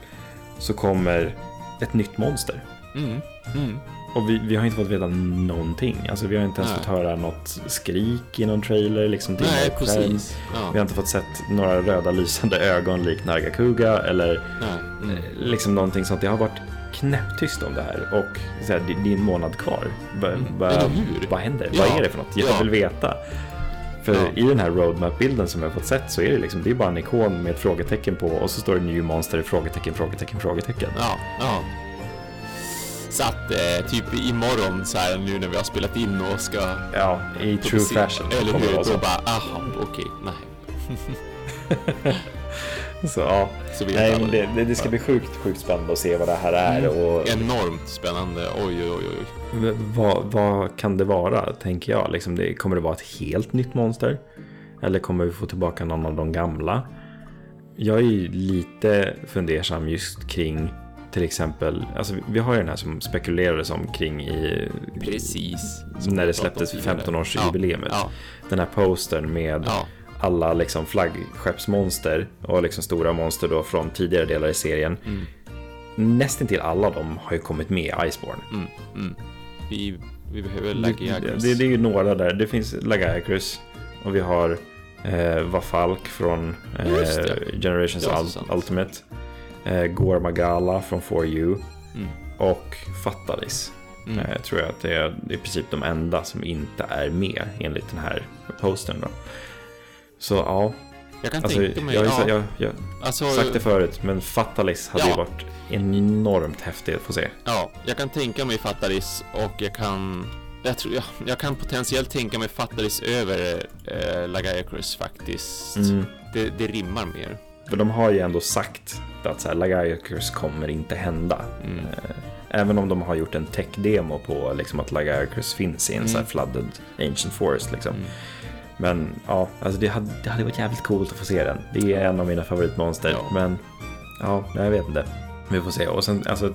så kommer ett nytt monster. Mm. Mm. Och vi, vi har inte fått veta någonting. Alltså vi har inte ens Nej. fått höra något skrik i någon trailer. Liksom till Nej, precis. Vi Ja. har inte fått sett några röda lysande ögon likt Nargacuga eller Nej. Mm. eh, liksom någonting sånt. Det har varit knäpptyst om det här och så här, det, är en månad kvar. Va, Mm, va, vad händer? Ja, Vad är det för något? Jag ja. vill veta. För Ja. i den här roadmap-bilden som jag har fått sett så är det liksom, det är bara en ikon med ett frågetecken på och så står det New Monster, frågetecken, frågetecken, frågetecken. Ja, ja. Så att eh, typ imorgon så här nu när vi har spelat in och ska... Ja, i true fashion. Eller hur? Då bara, aha, okej, nej. Så, ja. Så Nej, men det, det, det ska bli sjukt, sjukt spännande att se vad det här är Mm. och Enormt spännande. Oj, oj, oj, oj. vad, vad kan det vara, tänker jag. Liksom det, kommer det vara ett helt nytt monster? Eller kommer vi få tillbaka någon av de gamla? Jag är ju lite fundersam just kring till exempel, alltså vi har ju den här som spekulerades om kring i Precis. när det släpptes om tidigare. 15-årsjubileet. Ja, Den här postern med ja, alla liksom flaggskeppsmonster och liksom stora monster då från tidigare delar i serien. Mm. Nästintill alla de har ju kommit med i Iceborne. mm, mm. Vi, vi behöver Det, Lagiagras. det, det är ju några där. Det finns Lagaiacrus och vi har eh, var Falk från eh, det. Generations Ul-. Ultimate. Eh, Gore Magala från 4U Mm. och Fatalis. Mm. Eh, tror jag att det är i princip de enda som inte är med enligt den här postern. Då. Så ja, Jag kan alltså, tänka mig, jag, ja, jag, jag, alltså, sagt det förut, men Fatalis hade ju Ja. varit enormt häftigt att få se. ja, jag kan tänka mig Fatalis och jag kan, jag tror, jag, jag kan potentiellt tänka mig Fatalis över eh, Lagiacrus faktiskt. Mm. Det, det rimmar mer. För de har ju ändå sagt att så här, Lagiacrus kommer inte hända. Mm. Eh, Även om de har gjort en tech-demo på liksom, att Lagiacrus finns i en så här Mm. flooded ancient forest. Liksom. Mm. Men ja, alltså det hade, det hade varit jävligt coolt att få se den. Det är en av mina favoritmonster. Ja. Men ja, jag vet inte. Vi får se. Och sen, alltså,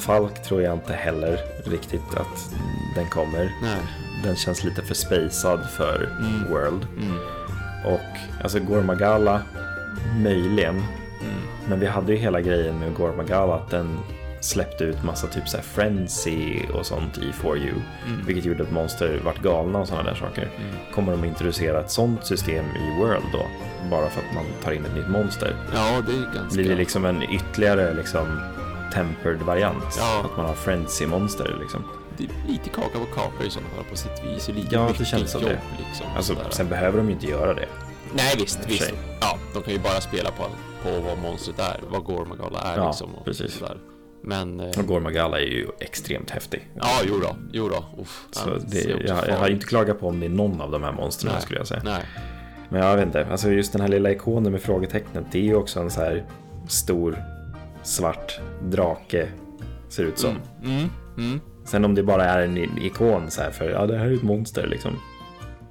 Falk tror jag inte heller riktigt att den kommer. Nej. Den känns lite för spacad för Mm. World. Mm. Och alltså Gormagala, möjligen. Mm. Men vi hade ju hela grejen med Gormagala att den släppte ut massa typ så här frenzy och sånt i 4U. Mm. Vilket gjorde att monster vart galna och sådana där saker. Mm. Kommer de introducera ett sånt system i World då? Bara för att man tar in ett nytt monster? Ja, det är ganska... Blir det liksom en ytterligare liksom tempered variant? Ja. Att man har frenzy-monster liksom? det är lite kaka på kaka i sådana fall på sitt vis. Och lite Ja, det känns som jobb, det. Liksom, Alltså, sen behöver de ju inte göra det. Nej, visst, visst. Ja, de kan ju bara spela på, på vad monstret är, vad Gormagala är Ja, liksom. Och precis. Sådär. Men... Eh, Och Gormagala är ju extremt häftig. ja, jo då, jo då. Uff, Så det, också jag, jag har inte klagat på om det är någon av de här monstren Nej. skulle jag säga. Nej. Men jag vet inte, alltså just den här lilla ikonen med frågetecknet, det är ju också en så här stor svart drake, ser ut som. Mm, mm, mm. Sen om det bara är en ikon så här för, ja det här är ett monster liksom.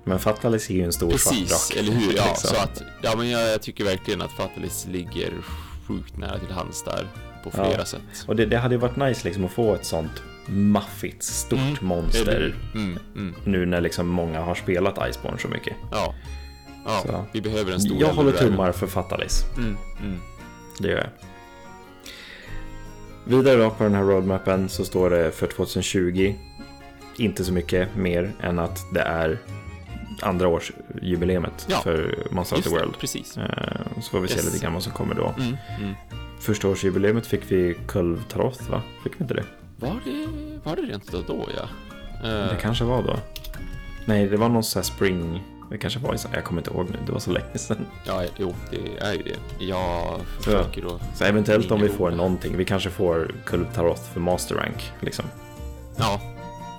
Men Fatalis är ju en stor Precis, svart drake. eller hur? Ja, liksom. så att, ja men jag, jag tycker verkligen att Fatalis ligger sjukt nära till hands där på Ja. flera sätt. Och det, det hade ju varit nice liksom att få ett sånt maffigt, stort Mm, monster. Mm, mm. Nu när liksom många har spelat Iceborne så mycket. Ja. Ja, Så. vi behöver en stor Jag håller tummar för Fatalis. Mm, mm. Det gör jag. Vidare då på den här roadmappen så står det för 2020 inte så mycket mer än att det är andra års jubileumet Ja, för Monster Hunter det, World. precis. Eh, Så får vi se Yes. lite grann vad som kommer då. Mm, mm. Första årsjubileumet fick vi Kulv Taroth va? Fick vi inte det? Var det, var det rent då, då ja? Eh, Det kanske var då. Nej, det var någon sån här spring... Det kanske var i så- Jag kommer inte ihåg nu, det var så länge sedan. Ja, jo, det är ju det. Jag försöker då. Så eventuellt om vi får någonting. Vi kanske får Kulv Taroth för Master Rank. Liksom. Ja.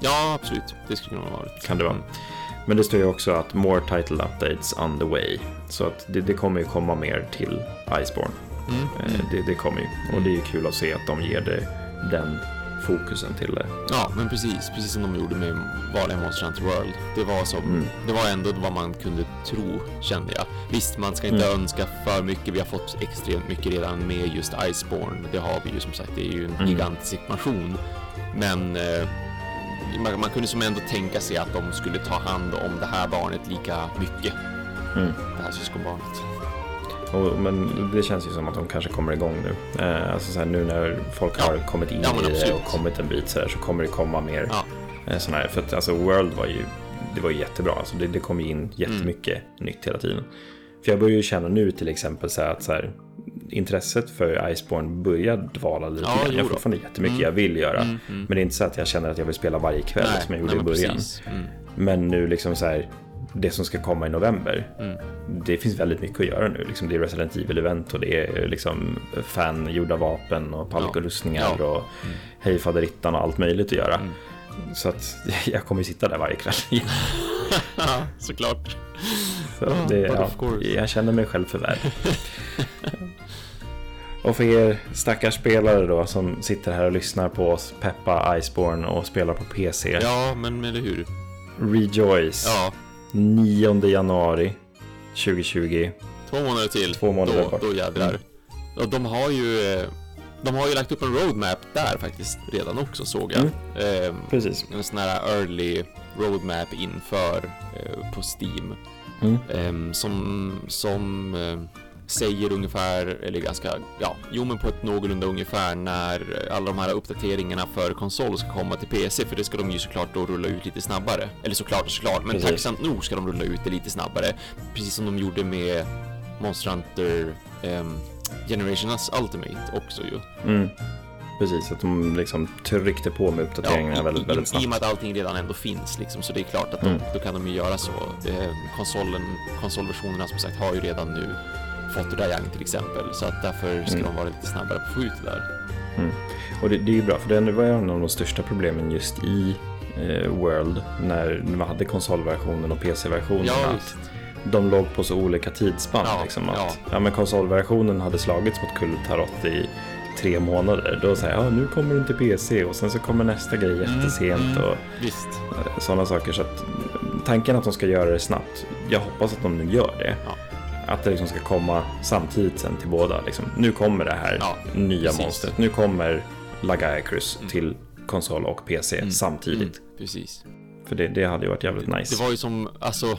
ja, absolut. Det skulle kunna vara varit. Kan det vara. Men det står ju också att more title updates on the way. Så att det, det kommer ju komma mer till Iceborne. Mm. Eh, Det, det kommer ju. Och det är ju kul att se att de ger det den fokusen till det. Ja, men precis. Precis som de gjorde med vanliga Monster Hunter World. Det var som, Mm. det var ändå vad man kunde tro, kände jag. Visst, man ska inte Mm. önska för mycket. Vi har fått extremt mycket redan med just Iceborne. Det har vi ju som sagt. Det är ju en Mm. gigantisk expansion. Men eh, man, man kunde som ändå tänka sig att de skulle ta hand om det här barnet lika mycket. Mm. Det här syskonbarnet. Och, men det känns ju som att de kanske kommer igång nu. Eh, alltså så här, nu när folk Ja. har kommit in Ja, i det och kommit en bit så, här, så kommer det komma mer Ja. eh, sådana här. För att alltså World var ju, det var ju jättebra. Alltså, det, det kom ju in jättemycket Mm. nytt hela tiden. För jag börjar ju känna nu till exempel så här, att så här, intresset för Iceborne börjar dvala lite Ja, grann. Jag har fortfarande jättemycket Mm. jag vill göra. Mm, mm. Men det är inte så att jag känner att jag vill spela varje kväll som jag gjorde nej, i början. Mm. Men nu liksom så här, det som ska komma i november. Mm. Det finns väldigt mycket att göra nu. Liksom det är Resident Evil-event och det är liksom fan-gjorda vapen och palkorustningar Ja. och Mm. hej faderittan och allt möjligt att göra. Mm. Så att jag kommer sitta där varje kväll. Ja, såklart. Så Ja, det, ja, jag känner mig själv för värd. och för er stackars spelare då som sitter här och lyssnar på oss peppa Iceborne och spelar på PC. Ja, men eller hur? Rejoice! Ja, 9 januari 2020. två månader till. Två månader då, bort. då jädrar. Och de har ju... eh, De har ju lagt upp en roadmap där faktiskt redan också såg jag. Mm. Ehm, Precis. en sån här early roadmap inför eh, på Steam. Mm. Ehm, som som eh, säger ungefär, eller ganska, ja, jo men på ett någorlunda ungefär när alla de här uppdateringarna för konsol ska komma till PC, för det ska de ju såklart då rulla ut lite snabbare. Eller såklart och såklart, men Precis. tacksamt nog ska de rulla ut det lite snabbare. Precis som de gjorde med Monster Hunter um, Generations Ultimate också ju. Mm. Precis, att de liksom tryckte på med uppdateringarna i- väldigt, i, väldigt I snabbt. och med att allting redan ändå finns liksom, så det är klart att de, Mm. då kan de ju göra så. Eh, konsolen, konsolversionerna som sagt har ju redan nu fått Rayang till exempel, så att därför ska Mm. de vara lite snabbare på att få ut det där. Och det, det är ju bra, för det var ju en av de största problemen just i eh, World när man hade konsolversionen och PC-versionen. Ja, de låg på så olika tidsspann. Ja, liksom, att, ja. ja. men konsolversionen hade slagits mot Kultarot i tre månader. Då säger jag, ja, nu kommer den till PC och sen så kommer nästa grej jättesent mm. och Visst. sådana saker. Så att tanken att de ska göra det snabbt, jag hoppas att de nu gör det. Ja. Att det liksom ska komma samtidigt sen till båda. Liksom. Nu kommer det här Ja, nya precis. monstret. Nu kommer Lagaicrus Mm. till konsol och PC samtidigt. Mm, precis. För det, det hade ju varit jävligt nice. Det var ju som, alltså,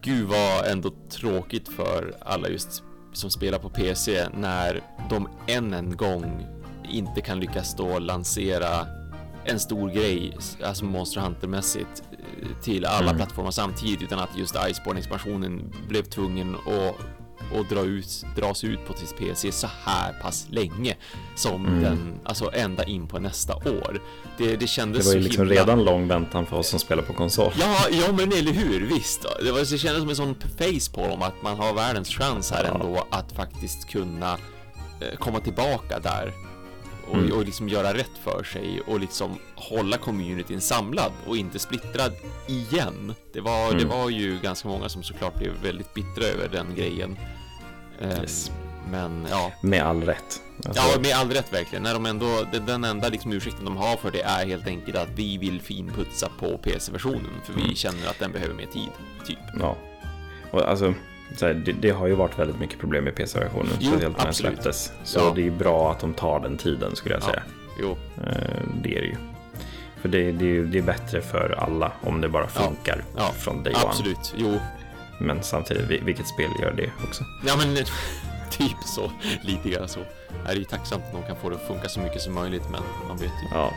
gud vad ändå tråkigt för alla just som spelar på PC när de än en gång inte kan lyckas då lansera en stor grej, alltså Monster Hunter-mässigt, till alla Mm. plattformar samtidigt utan att just Iceborne-expansionen blev tvungen att och dra ut, dras ut på till PC så här pass länge som Mm. den, alltså ända in på nästa år. Det, det kändes Det var ju liksom himla... redan lång väntan för oss som spelar på konsol. Ja, ja men eller hur, visst. Det, var, det kändes som en sån face på dem att man har världens chans här Ja. ändå att faktiskt kunna eh, komma tillbaka där och, Mm. och liksom göra rätt för sig och liksom hålla communityn samlad och inte splittrad igen. Det var, det Mm. var ju ganska många som såklart blev väldigt bittra över den grejen. Eh, Yes. Men ja, Med all rätt. Alltså, Ja, med all rätt verkligen. När de ändå, den, enda liksom ursäkten de har för det är helt enkelt att vi vill finputsa på PC-versionen för vi Mm. känner att den behöver mer tid, typ. ja. Och alltså, så här, det, det har ju varit väldigt mycket problem med PC-versionen. Jo, speciellt när den släpptes. Så Ja. det är ju bra att de tar den tiden skulle jag Ja. säga. Jo, Eh, Det är det ju. För det, det, är ju- det är bättre för alla om det bara Ja. funkar Ja. från day one. absolut. Jo, Men samtidigt, vil- vilket spel gör det också? ja men typ så, lite grann så. Det är ju tacksamt att de kan få det att funka så mycket som möjligt, men man vet ju Ja,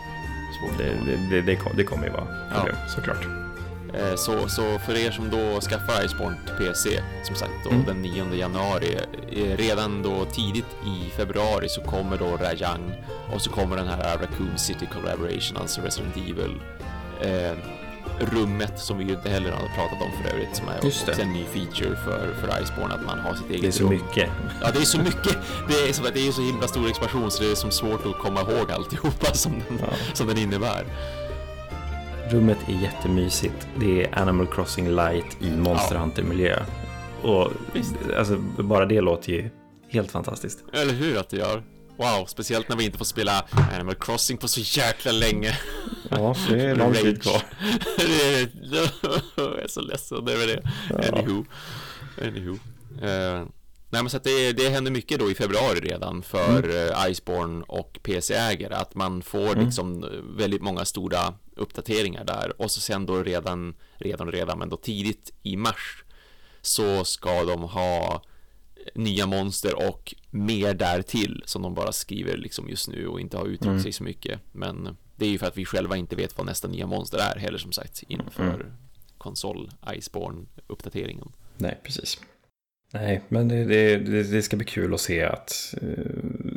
det, det, det, det, det, kom, det kommer ju vara Ja. problem såklart. Eh, Så, så för er som då skaffar Iceborne till PC, som sagt då Mm. den 9 januari, eh, redan då tidigt i februari så kommer då Rajang och så kommer den här Raccoon City Collaboration, alltså Resident Evil. Eh, rummet som vi ju inte heller hade pratat om för övrigt, som är också en ny feature för, för Iceborne, att man har sitt eget Det är så rum. mycket. Ja, det är så mycket. Det är, som, det är så himla stor expansion så det är som svårt att komma ihåg alltihopa som den, Ja. som den innebär. Rummet är jättemysigt. Det är Animal Crossing Light i Monster Ja. Hunter-miljö. Och Visst. alltså, bara det låter ju helt fantastiskt. Eller hur att det gör? Wow, speciellt när vi inte får spela Animal Crossing på så jäkla länge. Ja, det är lång tid kvar. jag är så ledsen över det. Ja. Anywho. Anywho. Eh, nej men så att det, det händer mycket då i februari redan för mm. Iceborne och PC-ägare. Att man får Mm. liksom eh, väldigt många stora uppdateringar där. Och så sen då redan, redan redan, men då tidigt i mars så ska de ha nya monster och mer därtill som de bara skriver liksom just nu och inte har uttryckt Mm. sig så mycket. Men det är ju för att vi själva inte vet vad nästa nya monster är heller som sagt inför Mm. konsol Iceborne uppdateringen. Nej, precis. Nej, men det, det, det, det ska bli kul att se att eh,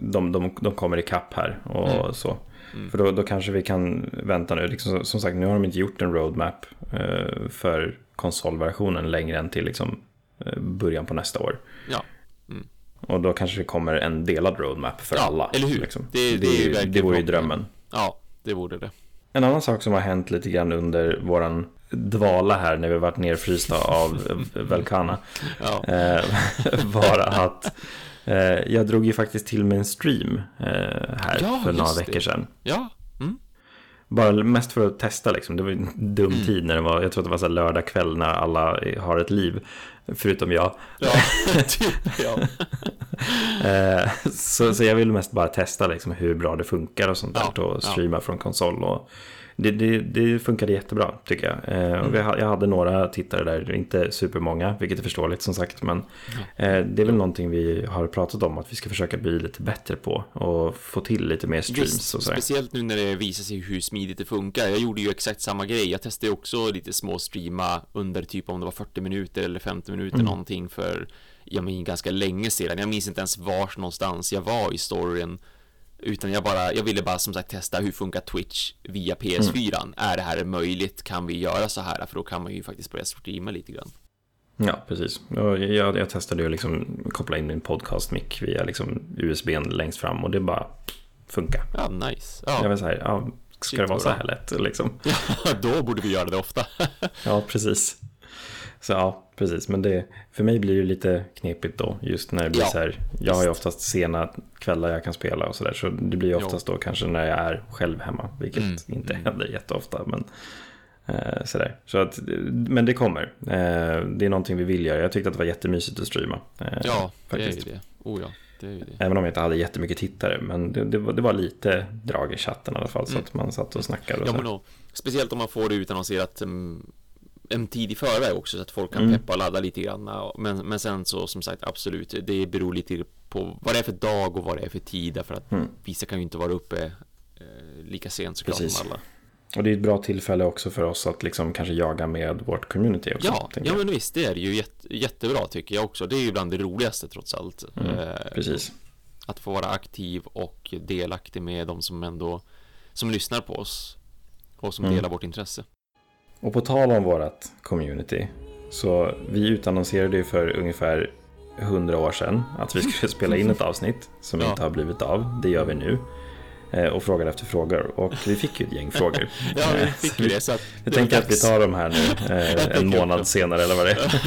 de, de, de kommer ikapp här och Mm. så. Mm. För då, då kanske vi kan vänta nu. Liksom, som sagt, nu har de inte gjort en roadmap eh, för konsolversionen längre än till liksom, eh, början på nästa år. Ja. Och då kanske det kommer en delad roadmap för Ja, alla. eller hur? Liksom. Det- Det, det är ju det, vore ju drömmen. Ja, det vore det. En annan sak som har hänt lite grann under våran dvala här när vi varit nerfrysta av Velkana Ja, eh, var att jag drog ju faktiskt till med en stream eh, här Ja, för några veckor sedan. ja. Mm. Bara mest för att testa liksom. Det var ju en dum Mm. tid när det var, jag tror att det var så lördag kväll när alla har ett liv. Förutom jag. Ja, typ, ja. Eh, så, så jag vill mest bara testa liksom hur bra det funkar och sånt där. Ja, och ja. streama från konsol. Och det, det, det funkade jättebra tycker jag. Eh, och vi, jag hade några tittare där, inte supermånga, vilket är förståeligt som sagt. Men eh, det är väl någonting vi har pratat om att vi ska försöka bli lite bättre på. Och få till lite mer streams Visst, och sådär. speciellt nu när det visar sig hur smidigt det funkar. Jag gjorde ju exakt samma grej. Jag testade också lite små streama under typ om det var 40 minuter eller 50 minuter Mm. någonting för jag minns ganska länge sedan. Jag minns inte ens vars någonstans jag var i storyn. Utan jag bara, jag ville bara som sagt testa hur funkar Twitch via PS4. Mm. Är det här möjligt? Kan vi göra så här? För då kan man ju faktiskt börja streama lite grann. Ja, precis. Och jag, jag testade ju liksom koppla in min podcast-mick via liksom USBn längst fram och det bara funkar. Ja, nice. Jag Ja, var så här, ja, ska Shit, det vara så här lätt liksom? då borde vi göra det ofta. Ja, precis. Så ja, precis. Men det, för mig blir det lite knepigt då. Just när det blir Ja, så här. Jag har ju oftast sena kvällar jag kan spela och så där. Så det blir ju oftast då kanske när jag är själv hemma. Vilket Mm, inte mm. händer jätteofta. Men, eh, så där. Så att, men det kommer. Eh, det är någonting vi vill göra. Jag tyckte att det var jättemysigt att streama. Eh, Ja, det är ju faktiskt. det. Oh ja, det är ju det. Även om jag inte hade jättemycket tittare. Men det, det, var, det var lite drag i chatten i alla fall. Så Mm. att man satt och snackade. Och Ja, men då, speciellt om man får det utannonserat um, en tid i förväg också så att folk kan Mm. peppa och ladda lite grann. Men, men sen så som sagt absolut, det beror lite på vad det är för dag och vad det är för tid. Därför att Mm. vissa kan ju inte vara uppe eh, lika sent såklart Precis. som alla. Och det är ett bra tillfälle också för oss att liksom kanske jaga med vårt community också. Ja, ja men visst, det är ju jätte, jättebra tycker jag också. Det är ju bland det roligaste trots allt. Mm, Eh, Precis. Att få vara aktiv och delaktig med de som ändå som lyssnar på oss och som Mm. delar vårt intresse. Och på tal om vårt community. Så vi utannonserade ju för ungefär 100 år sedan att vi skulle spela in ett avsnitt som Ja. inte har blivit av. Det gör vi nu. Eh, Och frågade efter frågor. Och vi fick ju ett gäng frågor. Ja, vi Eh, fick ju vi- det. Så att var tänker att vi tar de här nu eh, en månad senare eller vad det är.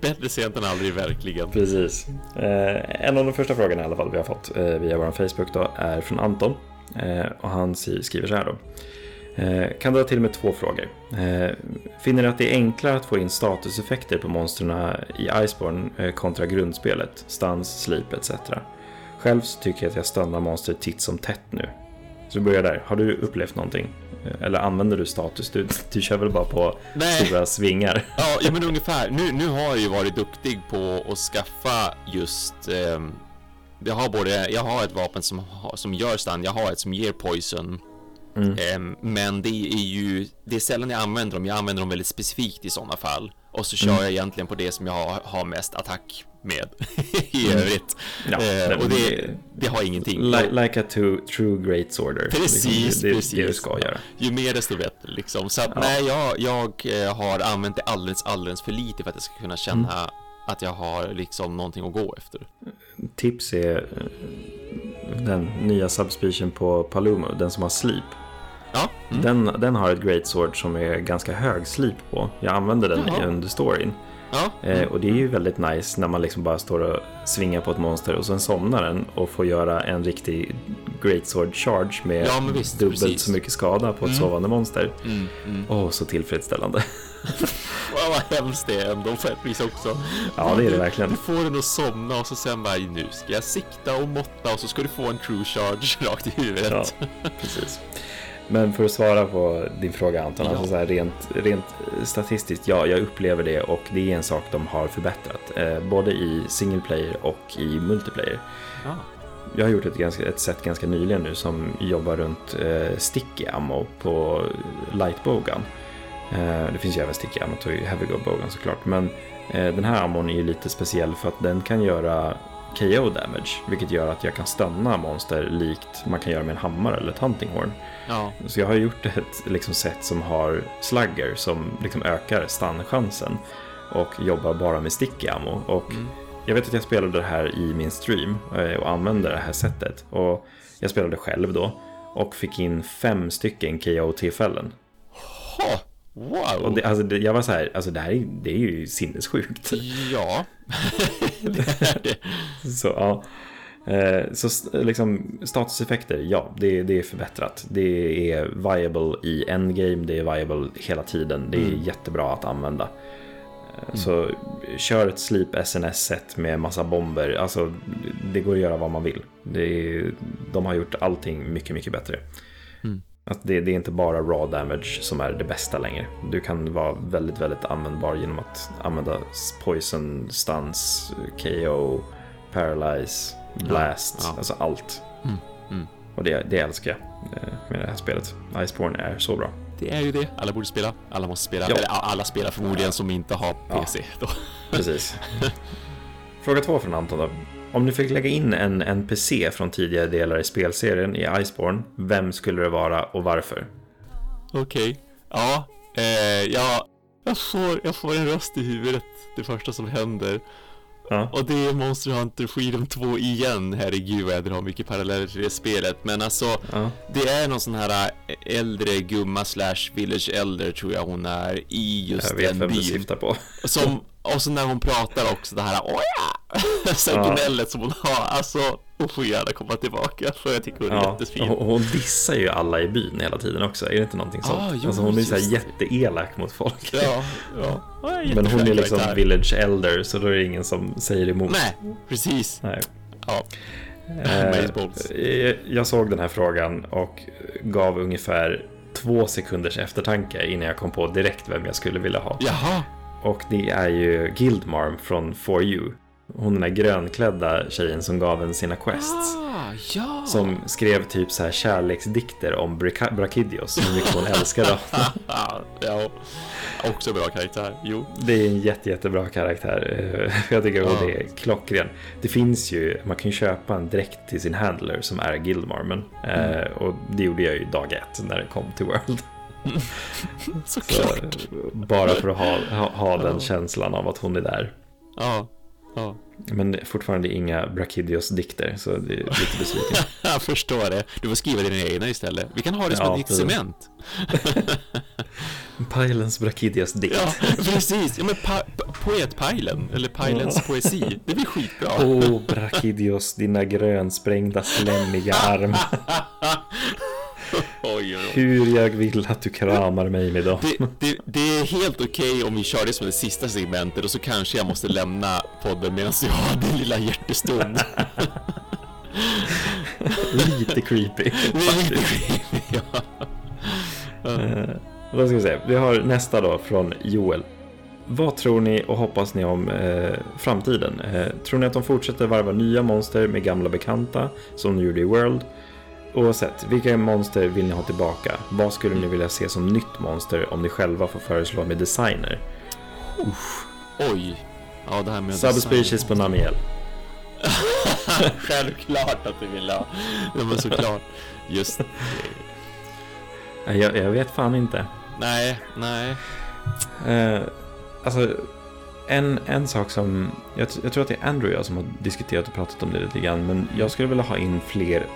Bättre sent än aldrig, verkligen. Precis. Eh, en av de första frågorna i alla fall vi har fått eh, via vår Facebook då är från Anton. Eh, och han skriver så här då. Eh, kan dra till med två frågor. Eh, finner ni att det är enklare att få in statuseffekter på monstren i Iceborne eh, kontra grundspelet, stans, sleep etc. Själv så tycker jag att jag stunnar monster titt som tätt nu. Så vi börjar där. Har du upplevt någonting? Eh, Eller använder du status? Du, du kör väl bara på Nej. stora svingar? Ja, ja, men ungefär. Nu, nu har jag ju varit duktig på att skaffa just... ehm, jag har både, jag har ett vapen som, som gör stun, jag har ett som ger poison. Mm. Ehm, men det är ju, det är sällan jag använder dem, jag använder dem väldigt specifikt i sådana fall. Och så kör Mm. jag egentligen på det som jag har, mest attack med i övrigt. Ja, men och det, det- har ingenting. Like, like a true, true great sorter. Precis, liksom, det, det, precis. Det du ska göra. Ju mer desto bättre liksom. Så att Ja. nej, jag, jag eh, har använt det alldeles, alldeles för lite för att jag ska kunna känna Mm. att jag har liksom någonting att gå efter. Tips är eh, den nya subspecies på Palumo, den som har sleep. Ja, mm. Den, den har ett great sword som är ganska hög sleep på. Jag använder den Jaha. under storyn. ja. Eh, och det är ju väldigt nice när man liksom bara står och svingar på ett monster och sen somnar den och får göra en riktig great sword charge med Ja, visst, dubbelt precis. så mycket skada på ett Mm. sovande monster. Mm, mm. Åh, så tillfredsställande. Wow, vad hemskt det är ändå på ett vis också. Ja, det är det Du- verkligen. Du får den att somna och så sen bara nu ska jag sikta och måtta och så ska du få en true charge rakt i huvudet. Ja, precis. Men för att svara på din fråga Anton, Ja. alltså så här rent, rent statistiskt, ja, jag upplever det och det är en sak de har förbättrat. Eh, både i single player och i multiplayer. Ja. Jag har gjort ett, ganska, ett set ganska nyligen nu som jobbar runt eh, sticky ammo på light bowgun. Eh, det finns ju även sticky ammo till heavy bowgun såklart. Men eh, den här ammon är ju lite speciell för att den kan göra KO damage. Vilket gör att jag kan stunna monster likt man kan göra med en hammare eller ett hunting horn. ja. Så jag har gjort ett liksom, set som har slugger som liksom, ökar stannchansen. Och jobbar bara med sticky ammo. Och Mm. jag vet att jag spelade det här i min stream eh, och använde det här sättet. Och jag spelade själv då. Och fick in fem stycken KO-tillfällen. Wow. Och det, alltså, det, jag var så här, alltså det här är, det är ju sinnessjukt. Ja, det är det. Så ja. Eh, Så liksom statuseffekter, ja, det, det är förbättrat. Det är viable i endgame, det är viable hela tiden. Det är Mm. jättebra att använda. Mm. Så kör ett Sleep SNS-set med massa bomber. Alltså, det går att göra vad man vill. Är, de har gjort allting mycket, mycket bättre. Mm. Att det, det, är inte bara raw damage som är det bästa längre. Du kan vara väldigt, väldigt användbar genom att använda poison, stuns, KO, paralyze, blast, ja, ja. alltså allt. Mm. Mm. Och det, det älskar jag eh, med det här spelet. Iceborne är så bra. Det är ju det. Alla borde spela. Alla måste spela. Ja. Eller alla spelar förmodligen som inte har PC. Då. Precis. Fråga två från Anton då. Om du fick lägga in en NPC från tidigare delar i spelserien i Iceborne, vem skulle det vara och varför? Okej. Okay. Ja, eh, jag, jag, får, jag får en röst i huvudet det första som händer. Ja. Och det är Monster Hunter Freedom 2 igen, herregud vad jag drar mycket paralleller till det spelet. Men alltså, ja. det är någon sån här äh, äldre gumma slash village elder tror jag hon är i just jag vet den vem byn. Du syftar på. Som, och så när hon pratar också det här åh ja! så ja. gnället som hon har, alltså hon får gärna komma tillbaka för jag tycker hon är ja. jättefin. Hon, hon dissar ju alla i byn hela tiden också, är det inte någonting sånt? Ah, jo, alltså hon är så här jätteelak mot folk. Ja, ja. Men hon är liksom karaktär. village elder så då är det ingen som säger emot. Nej, precis. Nej. Ja. Eh, jag såg den här frågan och gav ungefär två sekunders eftertanke innan jag kom på direkt vem jag skulle vilja ha. Jaha. Och det är ju Guildmarm från For You. Hon den där grönklädda tjejen som gav en sina quests. Ah, ja. Som skrev typ så här kärleksdikter om Brachidios, hur mycket hon älskar dem. ja, också bra karaktär, jo. Det är en jätte, jättebra karaktär. Jag tycker hon ja. är klockren. Det finns ju, man kan ju köpa en dräkt till sin handler som är Guildmarmen. Mm. Eh, och det gjorde jag ju dag ett när det kom till World. Såklart. Så, bara för att ha, ha, ha den känslan av att hon är där. Ja, ja. Men fortfarande inga Brachidios dikter, så det är lite besviken. jag förstår det. Du får skriva dina egna istället. Vi kan ha det som ja, ett nytt cement. Pajlens Brachidios dikt. Ja, precis. Ja, men pa poetpajlen, eller Pajlens poesi. Det blir skitbra. Åh, oh, Brachidios, dina grönsprängda slemmiga arm. oj, oj. Hur jag vill att du kramar mig med dem. Det, det, det är helt okej okay om vi kör det som det sista segmentet och så kanske jag måste lämna podden medan jag har din lilla hjärtestund. Lite creepy. Lite creepy, ja. Uh, då ska vi se. Vi har nästa då från Joel. Vad tror ni och hoppas ni om eh, framtiden? Eh, tror ni att de fortsätter varva nya monster med gamla bekanta som de gjorde i World? Oavsett, vilka monster vill ni ha tillbaka? Vad skulle ni vilja se som nytt monster om ni själva får föreslå med designer? Uff. Oj. Ja, det här med Subspecies på Namiel. Självklart att du vill ha. Ja, men såklart. Just jag, jag vet fan inte. Nej, nej. Uh, alltså, en, en sak som... Jag, jag, tror att det är Andrew och jag som har diskuterat och pratat om det lite grann. Men jag skulle vilja ha in fler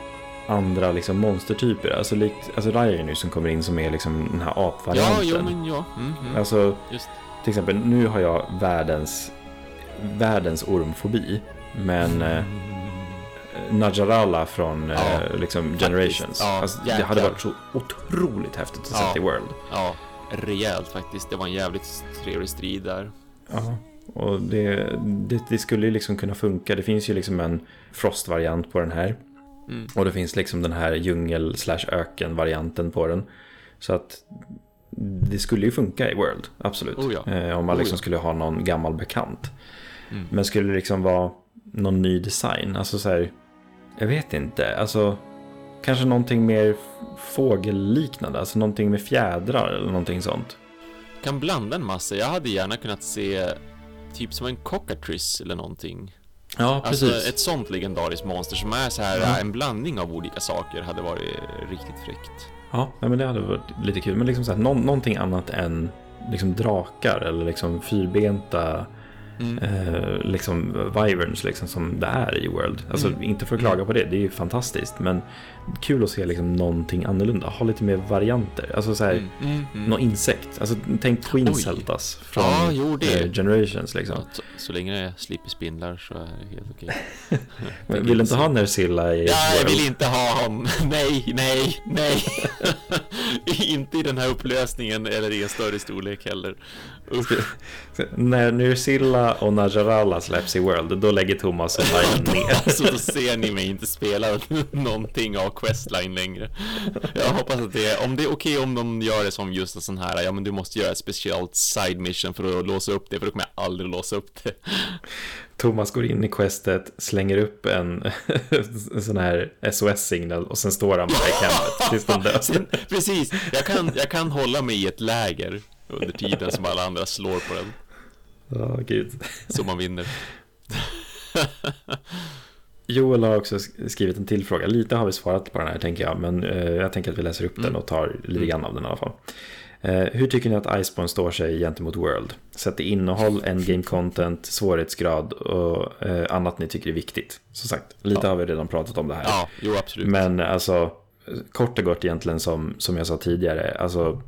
andra liksom monstertyper. Alltså, likt, alltså Ryan nu som kommer in som är liksom den här apvarianten. Ja, jo, men ja. Mm, mm. Alltså, Just. till exempel nu har jag världens, världens ormfobi. Men mm. Najarala från ja, eh, liksom Generations. Ja, alltså, det hade varit så otroligt häftigt att ja, se i World. Ja, rejält faktiskt. Det var en jävligt trevlig strid där. Ja, och det, det, det skulle ju liksom kunna funka. Det finns ju liksom en Frost-variant på den här. Mm. Och det finns liksom den här djungel slash öken varianten på den. Så att det skulle ju funka i World, absolut. Oh ja. eh, om man liksom oh ja. skulle ha någon gammal bekant. Mm. Men skulle det liksom vara någon ny design? Alltså så här, jag vet inte. Alltså, kanske någonting mer fågelliknande, alltså någonting med fjädrar eller någonting sånt. Kan blanda en massa. Jag hade gärna kunnat se typ som en cockatrice eller någonting. Ja, alltså, precis. Alltså ett sånt legendariskt monster som är så här ja. en blandning av olika saker hade varit riktigt fräckt. Ja, men det hade varit lite kul. Men liksom så här, nå någonting annat än liksom drakar eller liksom fyrbenta Mm. Eh, liksom Wyverns liksom, som det är i World. Alltså mm. inte för att klaga på det, det är ju fantastiskt. Men kul att se liksom någonting annorlunda, ha lite mer varianter. Alltså så här, mm. Mm. mm. någon insekt. Alltså tänk Queen Celtas från ja, jo, det. Generations liksom. Så, så, länge det är slipper spindlar så är det helt okej. Okay. vill du inte ha Nersilla i Ja, jag vill inte ha honom. nej, nej, nej. Inte i den här upplösningen eller i en större storlek heller. När Nyrcilla och Najarala släpps i World, då lägger Thomas och Lion ner. Alltså då ser ni mig inte spela någonting av Questline längre. Jag hoppas att det är, om det är okej okay om de gör det som just en sån här, ja men du måste göra ett speciellt side mission för att låsa upp det, för då kommer jag aldrig låsa upp det. Thomas går in i questet, slänger upp en, en sån här SOS-signal och sen står han bara i campet tills de dör. Precis, jag kan, jag kan hålla mig i ett läger under tiden som alla andra slår på den. Ja, oh, gud. Så man vinner. Joel har också skrivit en till fråga. Lite har vi svarat på den här tänker jag, men eh, jag tänker att vi läser upp den mm. och tar lite grann av den i alla fall. Eh, hur tycker ni att Iceborne står sig gentemot World? Sett i innehåll, endgame content, svårighetsgrad och eh, annat ni tycker är viktigt. Som sagt, lite ja. har vi redan pratat om det här. Ja, jo absolut. Men alltså, kort och gott egentligen som, som jag sa tidigare, alltså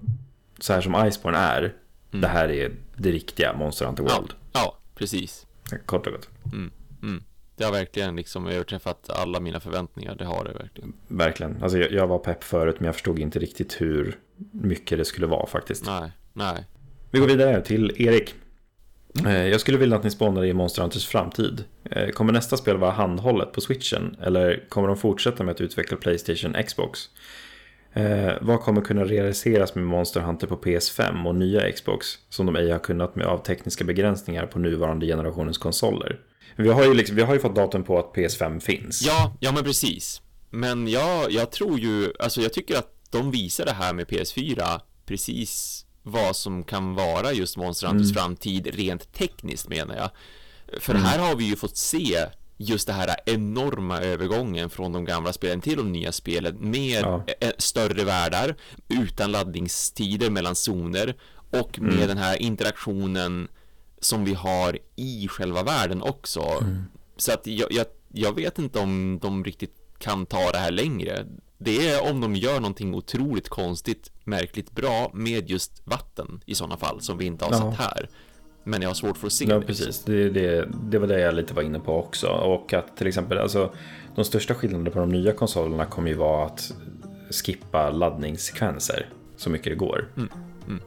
så här som Iceborne är, mm. det här är det riktiga Monster Hunter World. Ja, ja precis. Kort och gott. Mm. Mm. Det har verkligen liksom överträffat alla mina förväntningar, det har det verkligen. Verkligen, alltså jag, jag var pepp förut men jag förstod inte riktigt hur mycket det skulle vara faktiskt. Nej, nej. Vi går vidare till Erik. Eh, jag skulle vilja att ni spånar i Monster Hunters framtid. Eh, kommer nästa spel vara handhållet på switchen eller kommer de fortsätta med att utveckla Playstation Xbox? Eh, vad kommer kunna realiseras med Monster Hunter på PS5 och nya Xbox som de ej har kunnat med av tekniska begränsningar på nuvarande generationens konsoler? Vi har ju, liksom, vi har ju fått datum på att PS5 finns. Ja, ja men precis. Men jag, jag tror ju, alltså jag tycker att de visar det här med PS4 precis vad som kan vara just Monster Hunters mm. framtid rent tekniskt menar jag. För mm. här har vi ju fått se just det här enorma övergången från de gamla spelen till de nya spelen med ja. större världar utan laddningstider mellan zoner och med mm. den här interaktionen som vi har i själva världen också. Mm. Så att jag, jag, jag vet inte om de riktigt kan ta det här längre. Det är om de gör någonting otroligt konstigt, märkligt bra med just vatten i sådana fall som vi inte har ja. sett här. Men jag har svårt för att se ja, det. precis. Det, det, det var det jag lite var inne på också. Och att till exempel, alltså, de största skillnaderna på de nya konsolerna kommer ju vara att skippa laddningssekvenser så mycket det går. Mm. Mm.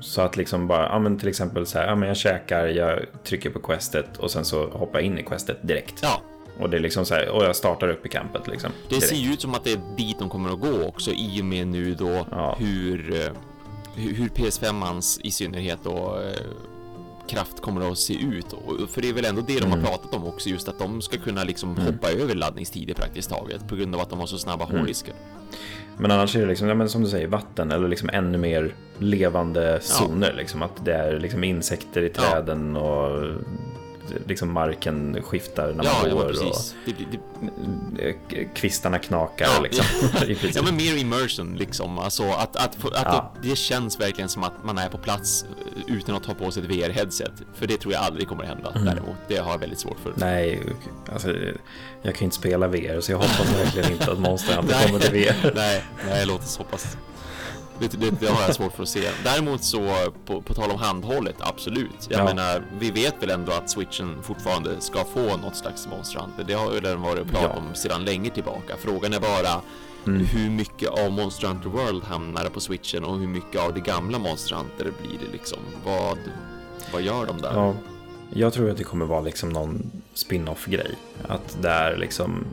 Så att liksom bara, ja men till exempel så här, ja men jag käkar, jag trycker på questet och sen så hoppar jag in i questet direkt. Ja. Och det är liksom så här, och jag startar upp i campet liksom. Det direkt. ser ju ut som att det är dit de kommer att gå också i och med nu då ja. hur, eh, hur PS5-ans i synnerhet då eh, kraft kommer att se ut. För det är väl ändå det de har mm. pratat om också, just att de ska kunna liksom mm. hoppa över laddningstider praktiskt taget på grund av att de har så snabba mm. hårddiskar. Men annars är det liksom, ja, men som du säger, vatten eller liksom ännu mer levande zoner. Ja. Liksom, att det är liksom insekter i träden ja. och liksom marken skiftar när man ja, går. Ja, och det, det, kvistarna knakar. Ja, liksom, ja. men mer immersion liksom. Alltså att, att, att ja. det, det, känns verkligen som att man är på plats eh, utan att ta på sig ett VR-headset. För det tror jag aldrig kommer att hända mm. däremot. Det har jag väldigt svårt för. Nej, alltså, jag kan ju inte spela VR så jag hoppas verkligen inte att Monster Hunter kommer till VR. nej, nej, låt oss hoppas. Det, det, det, har jag svårt för att se. Däremot så, på, på tal om handhållet, absolut. Jag ja. menar, vi vet väl ändå att switchen fortfarande ska få något slags Monster Hunter. Det har ju redan varit prat ja. om sedan länge tillbaka. Frågan är bara mm. hur mycket av Monster Hunter World hamnar på switchen och hur mycket av det gamla Monster Hunter blir det liksom? Vad, vad gör de där? Ja. Jag tror att det kommer vara liksom någon spin-off grej. Att det är liksom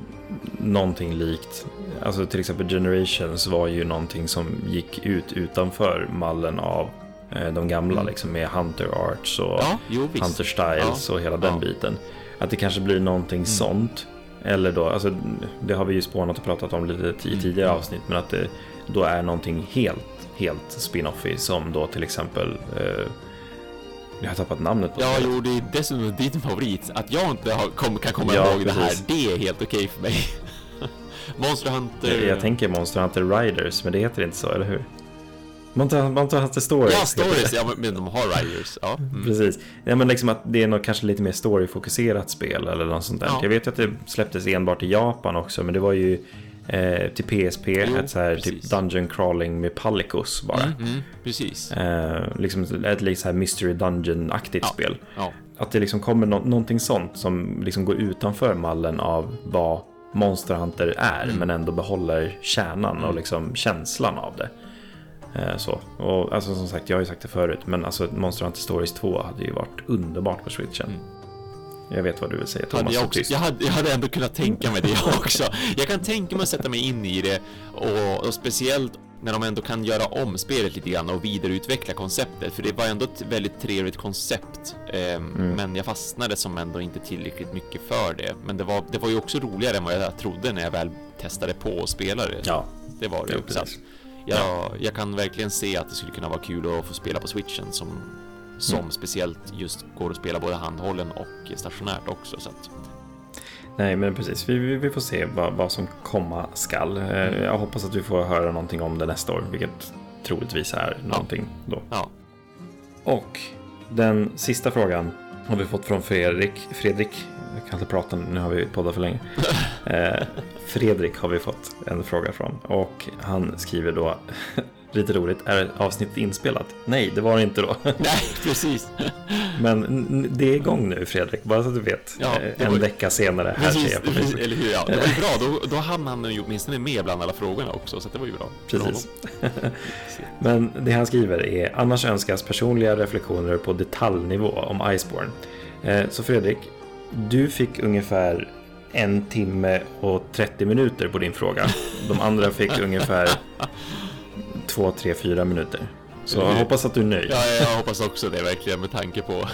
någonting likt. Alltså till exempel Generations var ju någonting som gick ut utanför mallen av eh, de gamla mm. liksom med Hunter Arts och ja, jo, Hunter Styles ja, och hela den biten. Att det kanske blir någonting mm. sånt. Eller då, alltså det har vi ju spånat och pratat om lite i mm. tidigare avsnitt, men att det då är någonting helt, helt spin-offy som då till exempel eh, jag har tappat namnet på Ja, jo, det är dessutom din favorit. Att jag inte har, kom, kan komma ja, ihåg precis. det här, det är helt okej okay för mig. Monster Hunter... Jag, tänker Monster Hunter Riders, men det heter inte så, eller hur? Monster, Monster Hunter Stories. Ja, Stories, ja, men de har Riders. Ja. Mm. Precis. Ja, men liksom att det är nog kanske lite mer storyfokuserat spel eller något sånt där. Ja. Jag vet ju att det släpptes enbart i Japan också, men det var ju eh, till PSP, jo, ett så här typ Dungeon crawling med Palicos bara. Mm, mm, precis. Eh, liksom ett lite så här Mystery Dungeon-aktigt ja, spel. Ja. Att det liksom kommer no någonting sånt som liksom går utanför mallen av vad Monster Hunter är, mm. men ändå behåller kärnan och mm. liksom känslan av det. Eh, så. Och alltså som sagt, jag har ju sagt det förut, men alltså Monster Hunter Stories 2 hade ju varit underbart på switchen. Mm. Jag vet vad du vill säga Thomas. Hade jag, också, jag, hade, jag hade ändå kunnat tänka mig det också. Jag kan tänka mig att sätta mig in i det och, och speciellt när de ändå kan göra om spelet lite grann och vidareutveckla konceptet. För det var ändå ett väldigt trevligt koncept. Eh, mm. Men jag fastnade som ändå inte tillräckligt mycket för det. Men det var, det var ju också roligare än vad jag trodde när jag väl testade på och spelade. Ja, det var det. Ja, jag, jag kan verkligen se att det skulle kunna vara kul att få spela på switchen som, som mm. speciellt just går att spela både handhållen och stationärt också. Så att... Nej, men precis. Vi, vi, vi får se vad, vad, som komma skall. Eh, mm. Jag hoppas att vi får höra någonting om det nästa år, vilket troligtvis är någonting ja. då. Ja. Och den sista frågan har vi fått från Fredrik. Fredrik, jag kan inte prata nu, har vi poddat för länge. Eh, Fredrik har vi fått en fråga från och han skriver då Lite roligt, är avsnittet inspelat? Nej, det var det inte då. Nej, precis. Men det är igång nu Fredrik, bara så att du vet. Ja, eh, en vecka senare, här precis, ser jag på precis, Eller hur, ja. Det var ju bra, då, då hann han ju åtminstone med bland alla frågorna också, så det var ju bra. Precis. Men det han skriver är, annars önskas personliga reflektioner på detaljnivå om Iceborne. Eh, så Fredrik, du fick ungefär en timme och 30 minuter på din fråga. De andra fick ungefär två, tre, fyra minuter. Så jag hoppas att du är nöjd. Ja, jag hoppas också det verkligen med tanke på.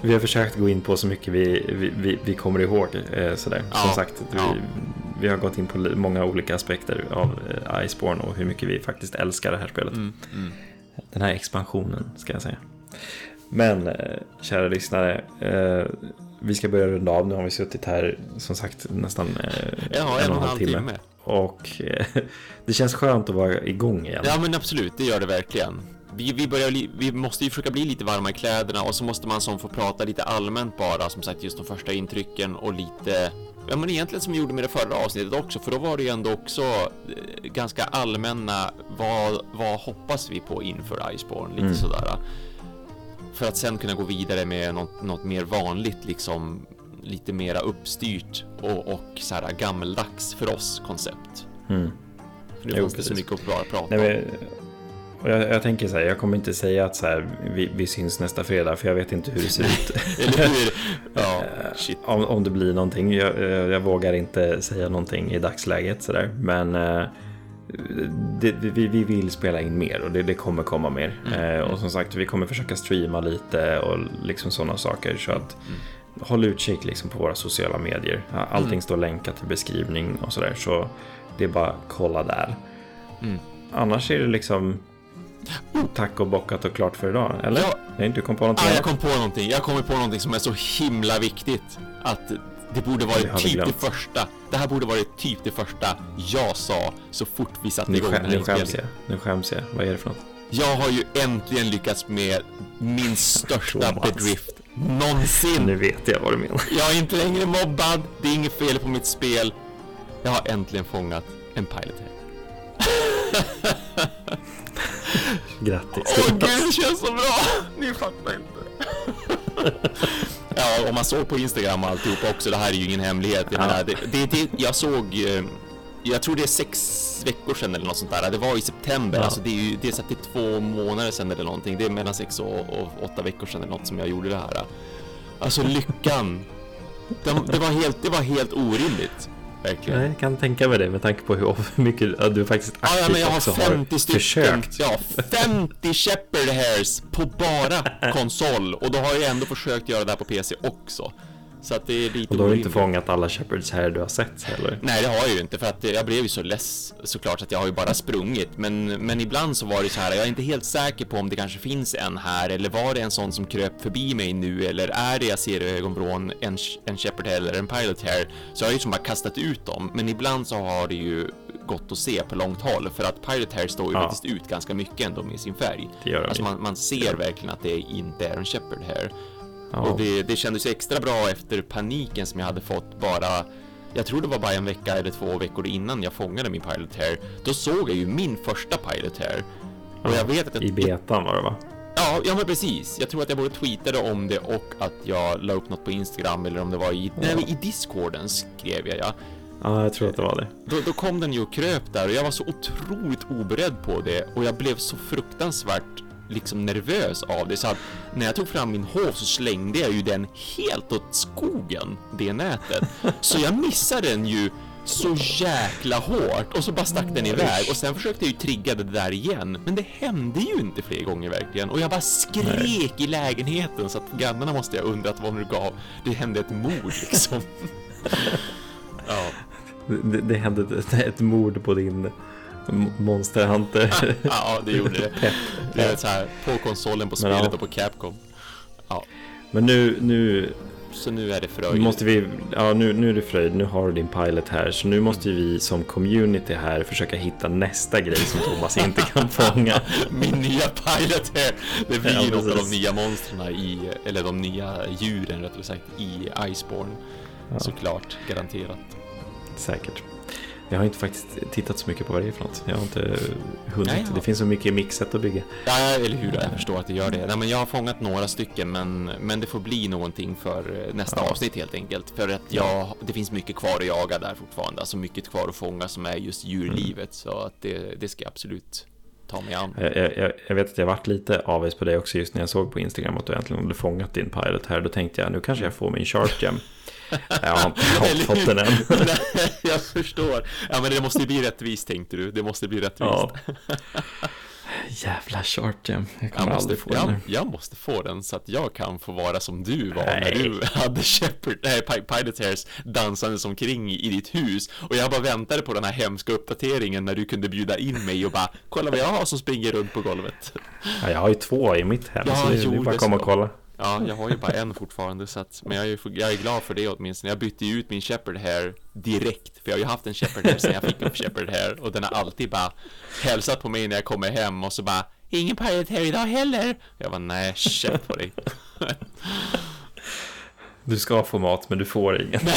vi har försökt gå in på så mycket vi, vi, vi kommer ihåg. Eh, sådär. Ja, Som sagt, vi, ja. vi, har gått in på många olika aspekter av eh, Iceborne och hur mycket vi faktiskt älskar det här spelet. Mm, mm. Den här expansionen ska jag säga. Men eh, kära lyssnare, eh, vi ska börja runda av. Nu har vi suttit här som sagt nästan eh, ja, en och en halv timme. timme. Och eh, det känns skönt att vara igång igen. Ja men absolut, det gör det verkligen. Vi, vi, börjar, vi måste ju försöka bli lite varma i kläderna och så måste man som få prata lite allmänt bara, som sagt just de första intrycken och lite Ja men egentligen som vi gjorde med det förra avsnittet också, för då var det ju ändå också eh, ganska allmänna, vad, vad hoppas vi på inför Iceborne, lite mm. sådär. För att sen kunna gå vidare med något, något mer vanligt, liksom lite mera uppstyrt och, och så här gammeldags för oss koncept. Mm. För nu jo, det så mycket att bara prata Nej, men, och jag, jag, tänker så här, jag kommer inte säga att så här, vi, vi syns nästa fredag för jag vet inte hur det ser ut. Ja, eh, om, om det blir någonting. Jag, jag, vågar inte säga någonting i dagsläget sådär. Men eh, det, vi, vi vill spela in mer och det, det kommer komma mer. Mm. Eh, och som sagt, vi kommer försöka streama lite och liksom sådana saker. Så att mm. Håll utkik liksom på våra sociala medier. Allting mm. står länkat i beskrivning och sådär. Så det är bara kolla där. Mm. Annars är det liksom tack och bockat och klart för idag, eller? Ja. Nej, du kom på någonting? Ja, jag kom på någonting. Jag kom på någonting som är så himla viktigt att det borde varit typ det första. Det här borde varit typ det första jag sa så fort vi satte igång den här Nu skäms jag. Nu skäms jag. Vad är det för något? Jag har ju äntligen lyckats med min största bedrift någonsin. Nu vet jag vad du menar. Jag är inte längre mobbad. Det är inget fel på mitt spel. Jag har äntligen fångat en pilot här. Grattis. Åh gud, det känns så bra. Ni fattar inte. Ja, om man såg på Instagram och alltihop också, det här är ju ingen hemlighet. Jag, ja. menar, det, det, det, jag såg, eh, jag tror det är sex veckor sedan eller något sånt där. Det var i september, ja. alltså det är ju det är, så att det är två månader sedan eller någonting. Det är mellan sex och, och åtta veckor sedan eller något som jag gjorde det här. Alltså lyckan. det, det, var helt, det var helt orimligt. Verkligen. Jag kan tänka mig det med tanke på hur mycket du faktiskt aktivt ja, men jag har 50 har stycken, försökt. Ja, 50 Shepard hairs på bara konsol och då har jag ändå försökt göra det här på PC också. Så att det är lite Och då har du inte fångat alla Shepherds här du har sett heller? Nej, det har jag ju inte för att jag blev ju så less såklart att jag har ju bara sprungit. Men, men ibland så var det så här, jag är inte helt säker på om det kanske finns en här eller var det en sån som kröp förbi mig nu eller är det jag ser i ögonvrån en, en Shepherd eller en Pilot här? Så jag har ju som bara kastat ut dem. Men ibland så har det ju gått att se på långt håll för att Pirate Hair står ju ja. faktiskt ut ganska mycket ändå med sin färg. Det gör alltså man, man ser verkligen att det inte är en Shepherd Hair. Och det, det kändes extra bra efter paniken som jag hade fått bara jag tror det var bara en vecka eller två veckor innan jag fångade min Pilot Hair. Då såg jag ju min första Pilot Hair. Och jag vet att jag, I betan var det va? Ja, ja men precis. Jag tror att jag både tweetade om det och att jag la upp något på Instagram eller om det var i, ja. nej, i discorden skrev jag ja. Ja, jag tror att det var det. Då, då kom den ju och kröp där och jag var så otroligt oberedd på det och jag blev så fruktansvärt liksom nervös av det så att när jag tog fram min hov så slängde jag ju den helt åt skogen, det nätet. Så jag missade den ju så jäkla hårt och så bara stack den iväg och sen försökte jag ju trigga det där igen men det hände ju inte fler gånger verkligen och jag bara skrek Nej. i lägenheten så att grannarna måste jag undrat vad nu gav. Det hände ett mord liksom. ja. Det, det hände ett, ett mord på din Monster Hunter. ja, det gjorde det. Det är så här på konsolen, på spelet ja. och på Capcom. Ja. Men nu, nu så nu är det fröjd. Måste vi, ja nu, nu är det fröjd, nu har du din pilot här. Så nu måste vi som community här försöka hitta nästa grej som Thomas inte kan fånga. Min nya pilot här. Det blir ja, något av de nya monstren i, eller de nya djuren rättare sagt, i Iceborne. Ja. Såklart, garanterat. Säkert. Jag har inte faktiskt tittat så mycket på vad det är för något. Jag har inte hunnit. Nej, ja. Det finns så mycket mixet att bygga. Ja, eller hur. Jag förstår att det gör det. Nej, men jag har fångat några stycken, men, men det får bli någonting för nästa ja. avsnitt helt enkelt. För att jag, det finns mycket kvar att jaga där fortfarande. Alltså mycket kvar att fånga som är just djurlivet. Mm. Så att det, det ska jag absolut ta mig an. Jag, jag, jag, vet att jag varit lite avis på det också just när jag såg på Instagram att du äntligen hade fångat din pilot här. Då tänkte jag nu kanske jag får min shark gem. Jag har inte fått den än. Nej, jag förstår. Ja, men det måste bli rättvist tänkte du. Det måste bli rättvist. Ja. Jävla short gem. Jag kommer jag aldrig få jag, den. Jag måste få den så att jag kan få vara som du var nej. när du hade Shepard, nej, Pilot Hairs dansandes omkring i ditt hus. Och jag bara väntade på den här hemska uppdateringen när du kunde bjuda in mig och bara kolla vad jag har som springer runt på golvet. Ja, jag har ju två i mitt hem ja, så det är bara komma och kolla. Ja, jag har ju bara en fortfarande så att, men jag är, jag är glad för det åtminstone. Jag bytte ju ut min Shepard här direkt, för jag har ju haft en Shepard här sedan jag fick en Shepard här och den har alltid bara hälsat på mig när jag kommer hem och så bara Ingen Pirate här idag heller. Jag var nej, käft på dig. Du ska få mat men du får ingen.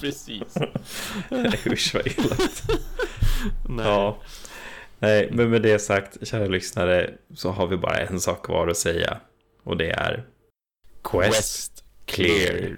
Precis. Usch vad elakt. Ja. Nej, men med det sagt, kära lyssnare, så har vi bara en sak kvar att säga. Och det är... Quest, Quest cleared.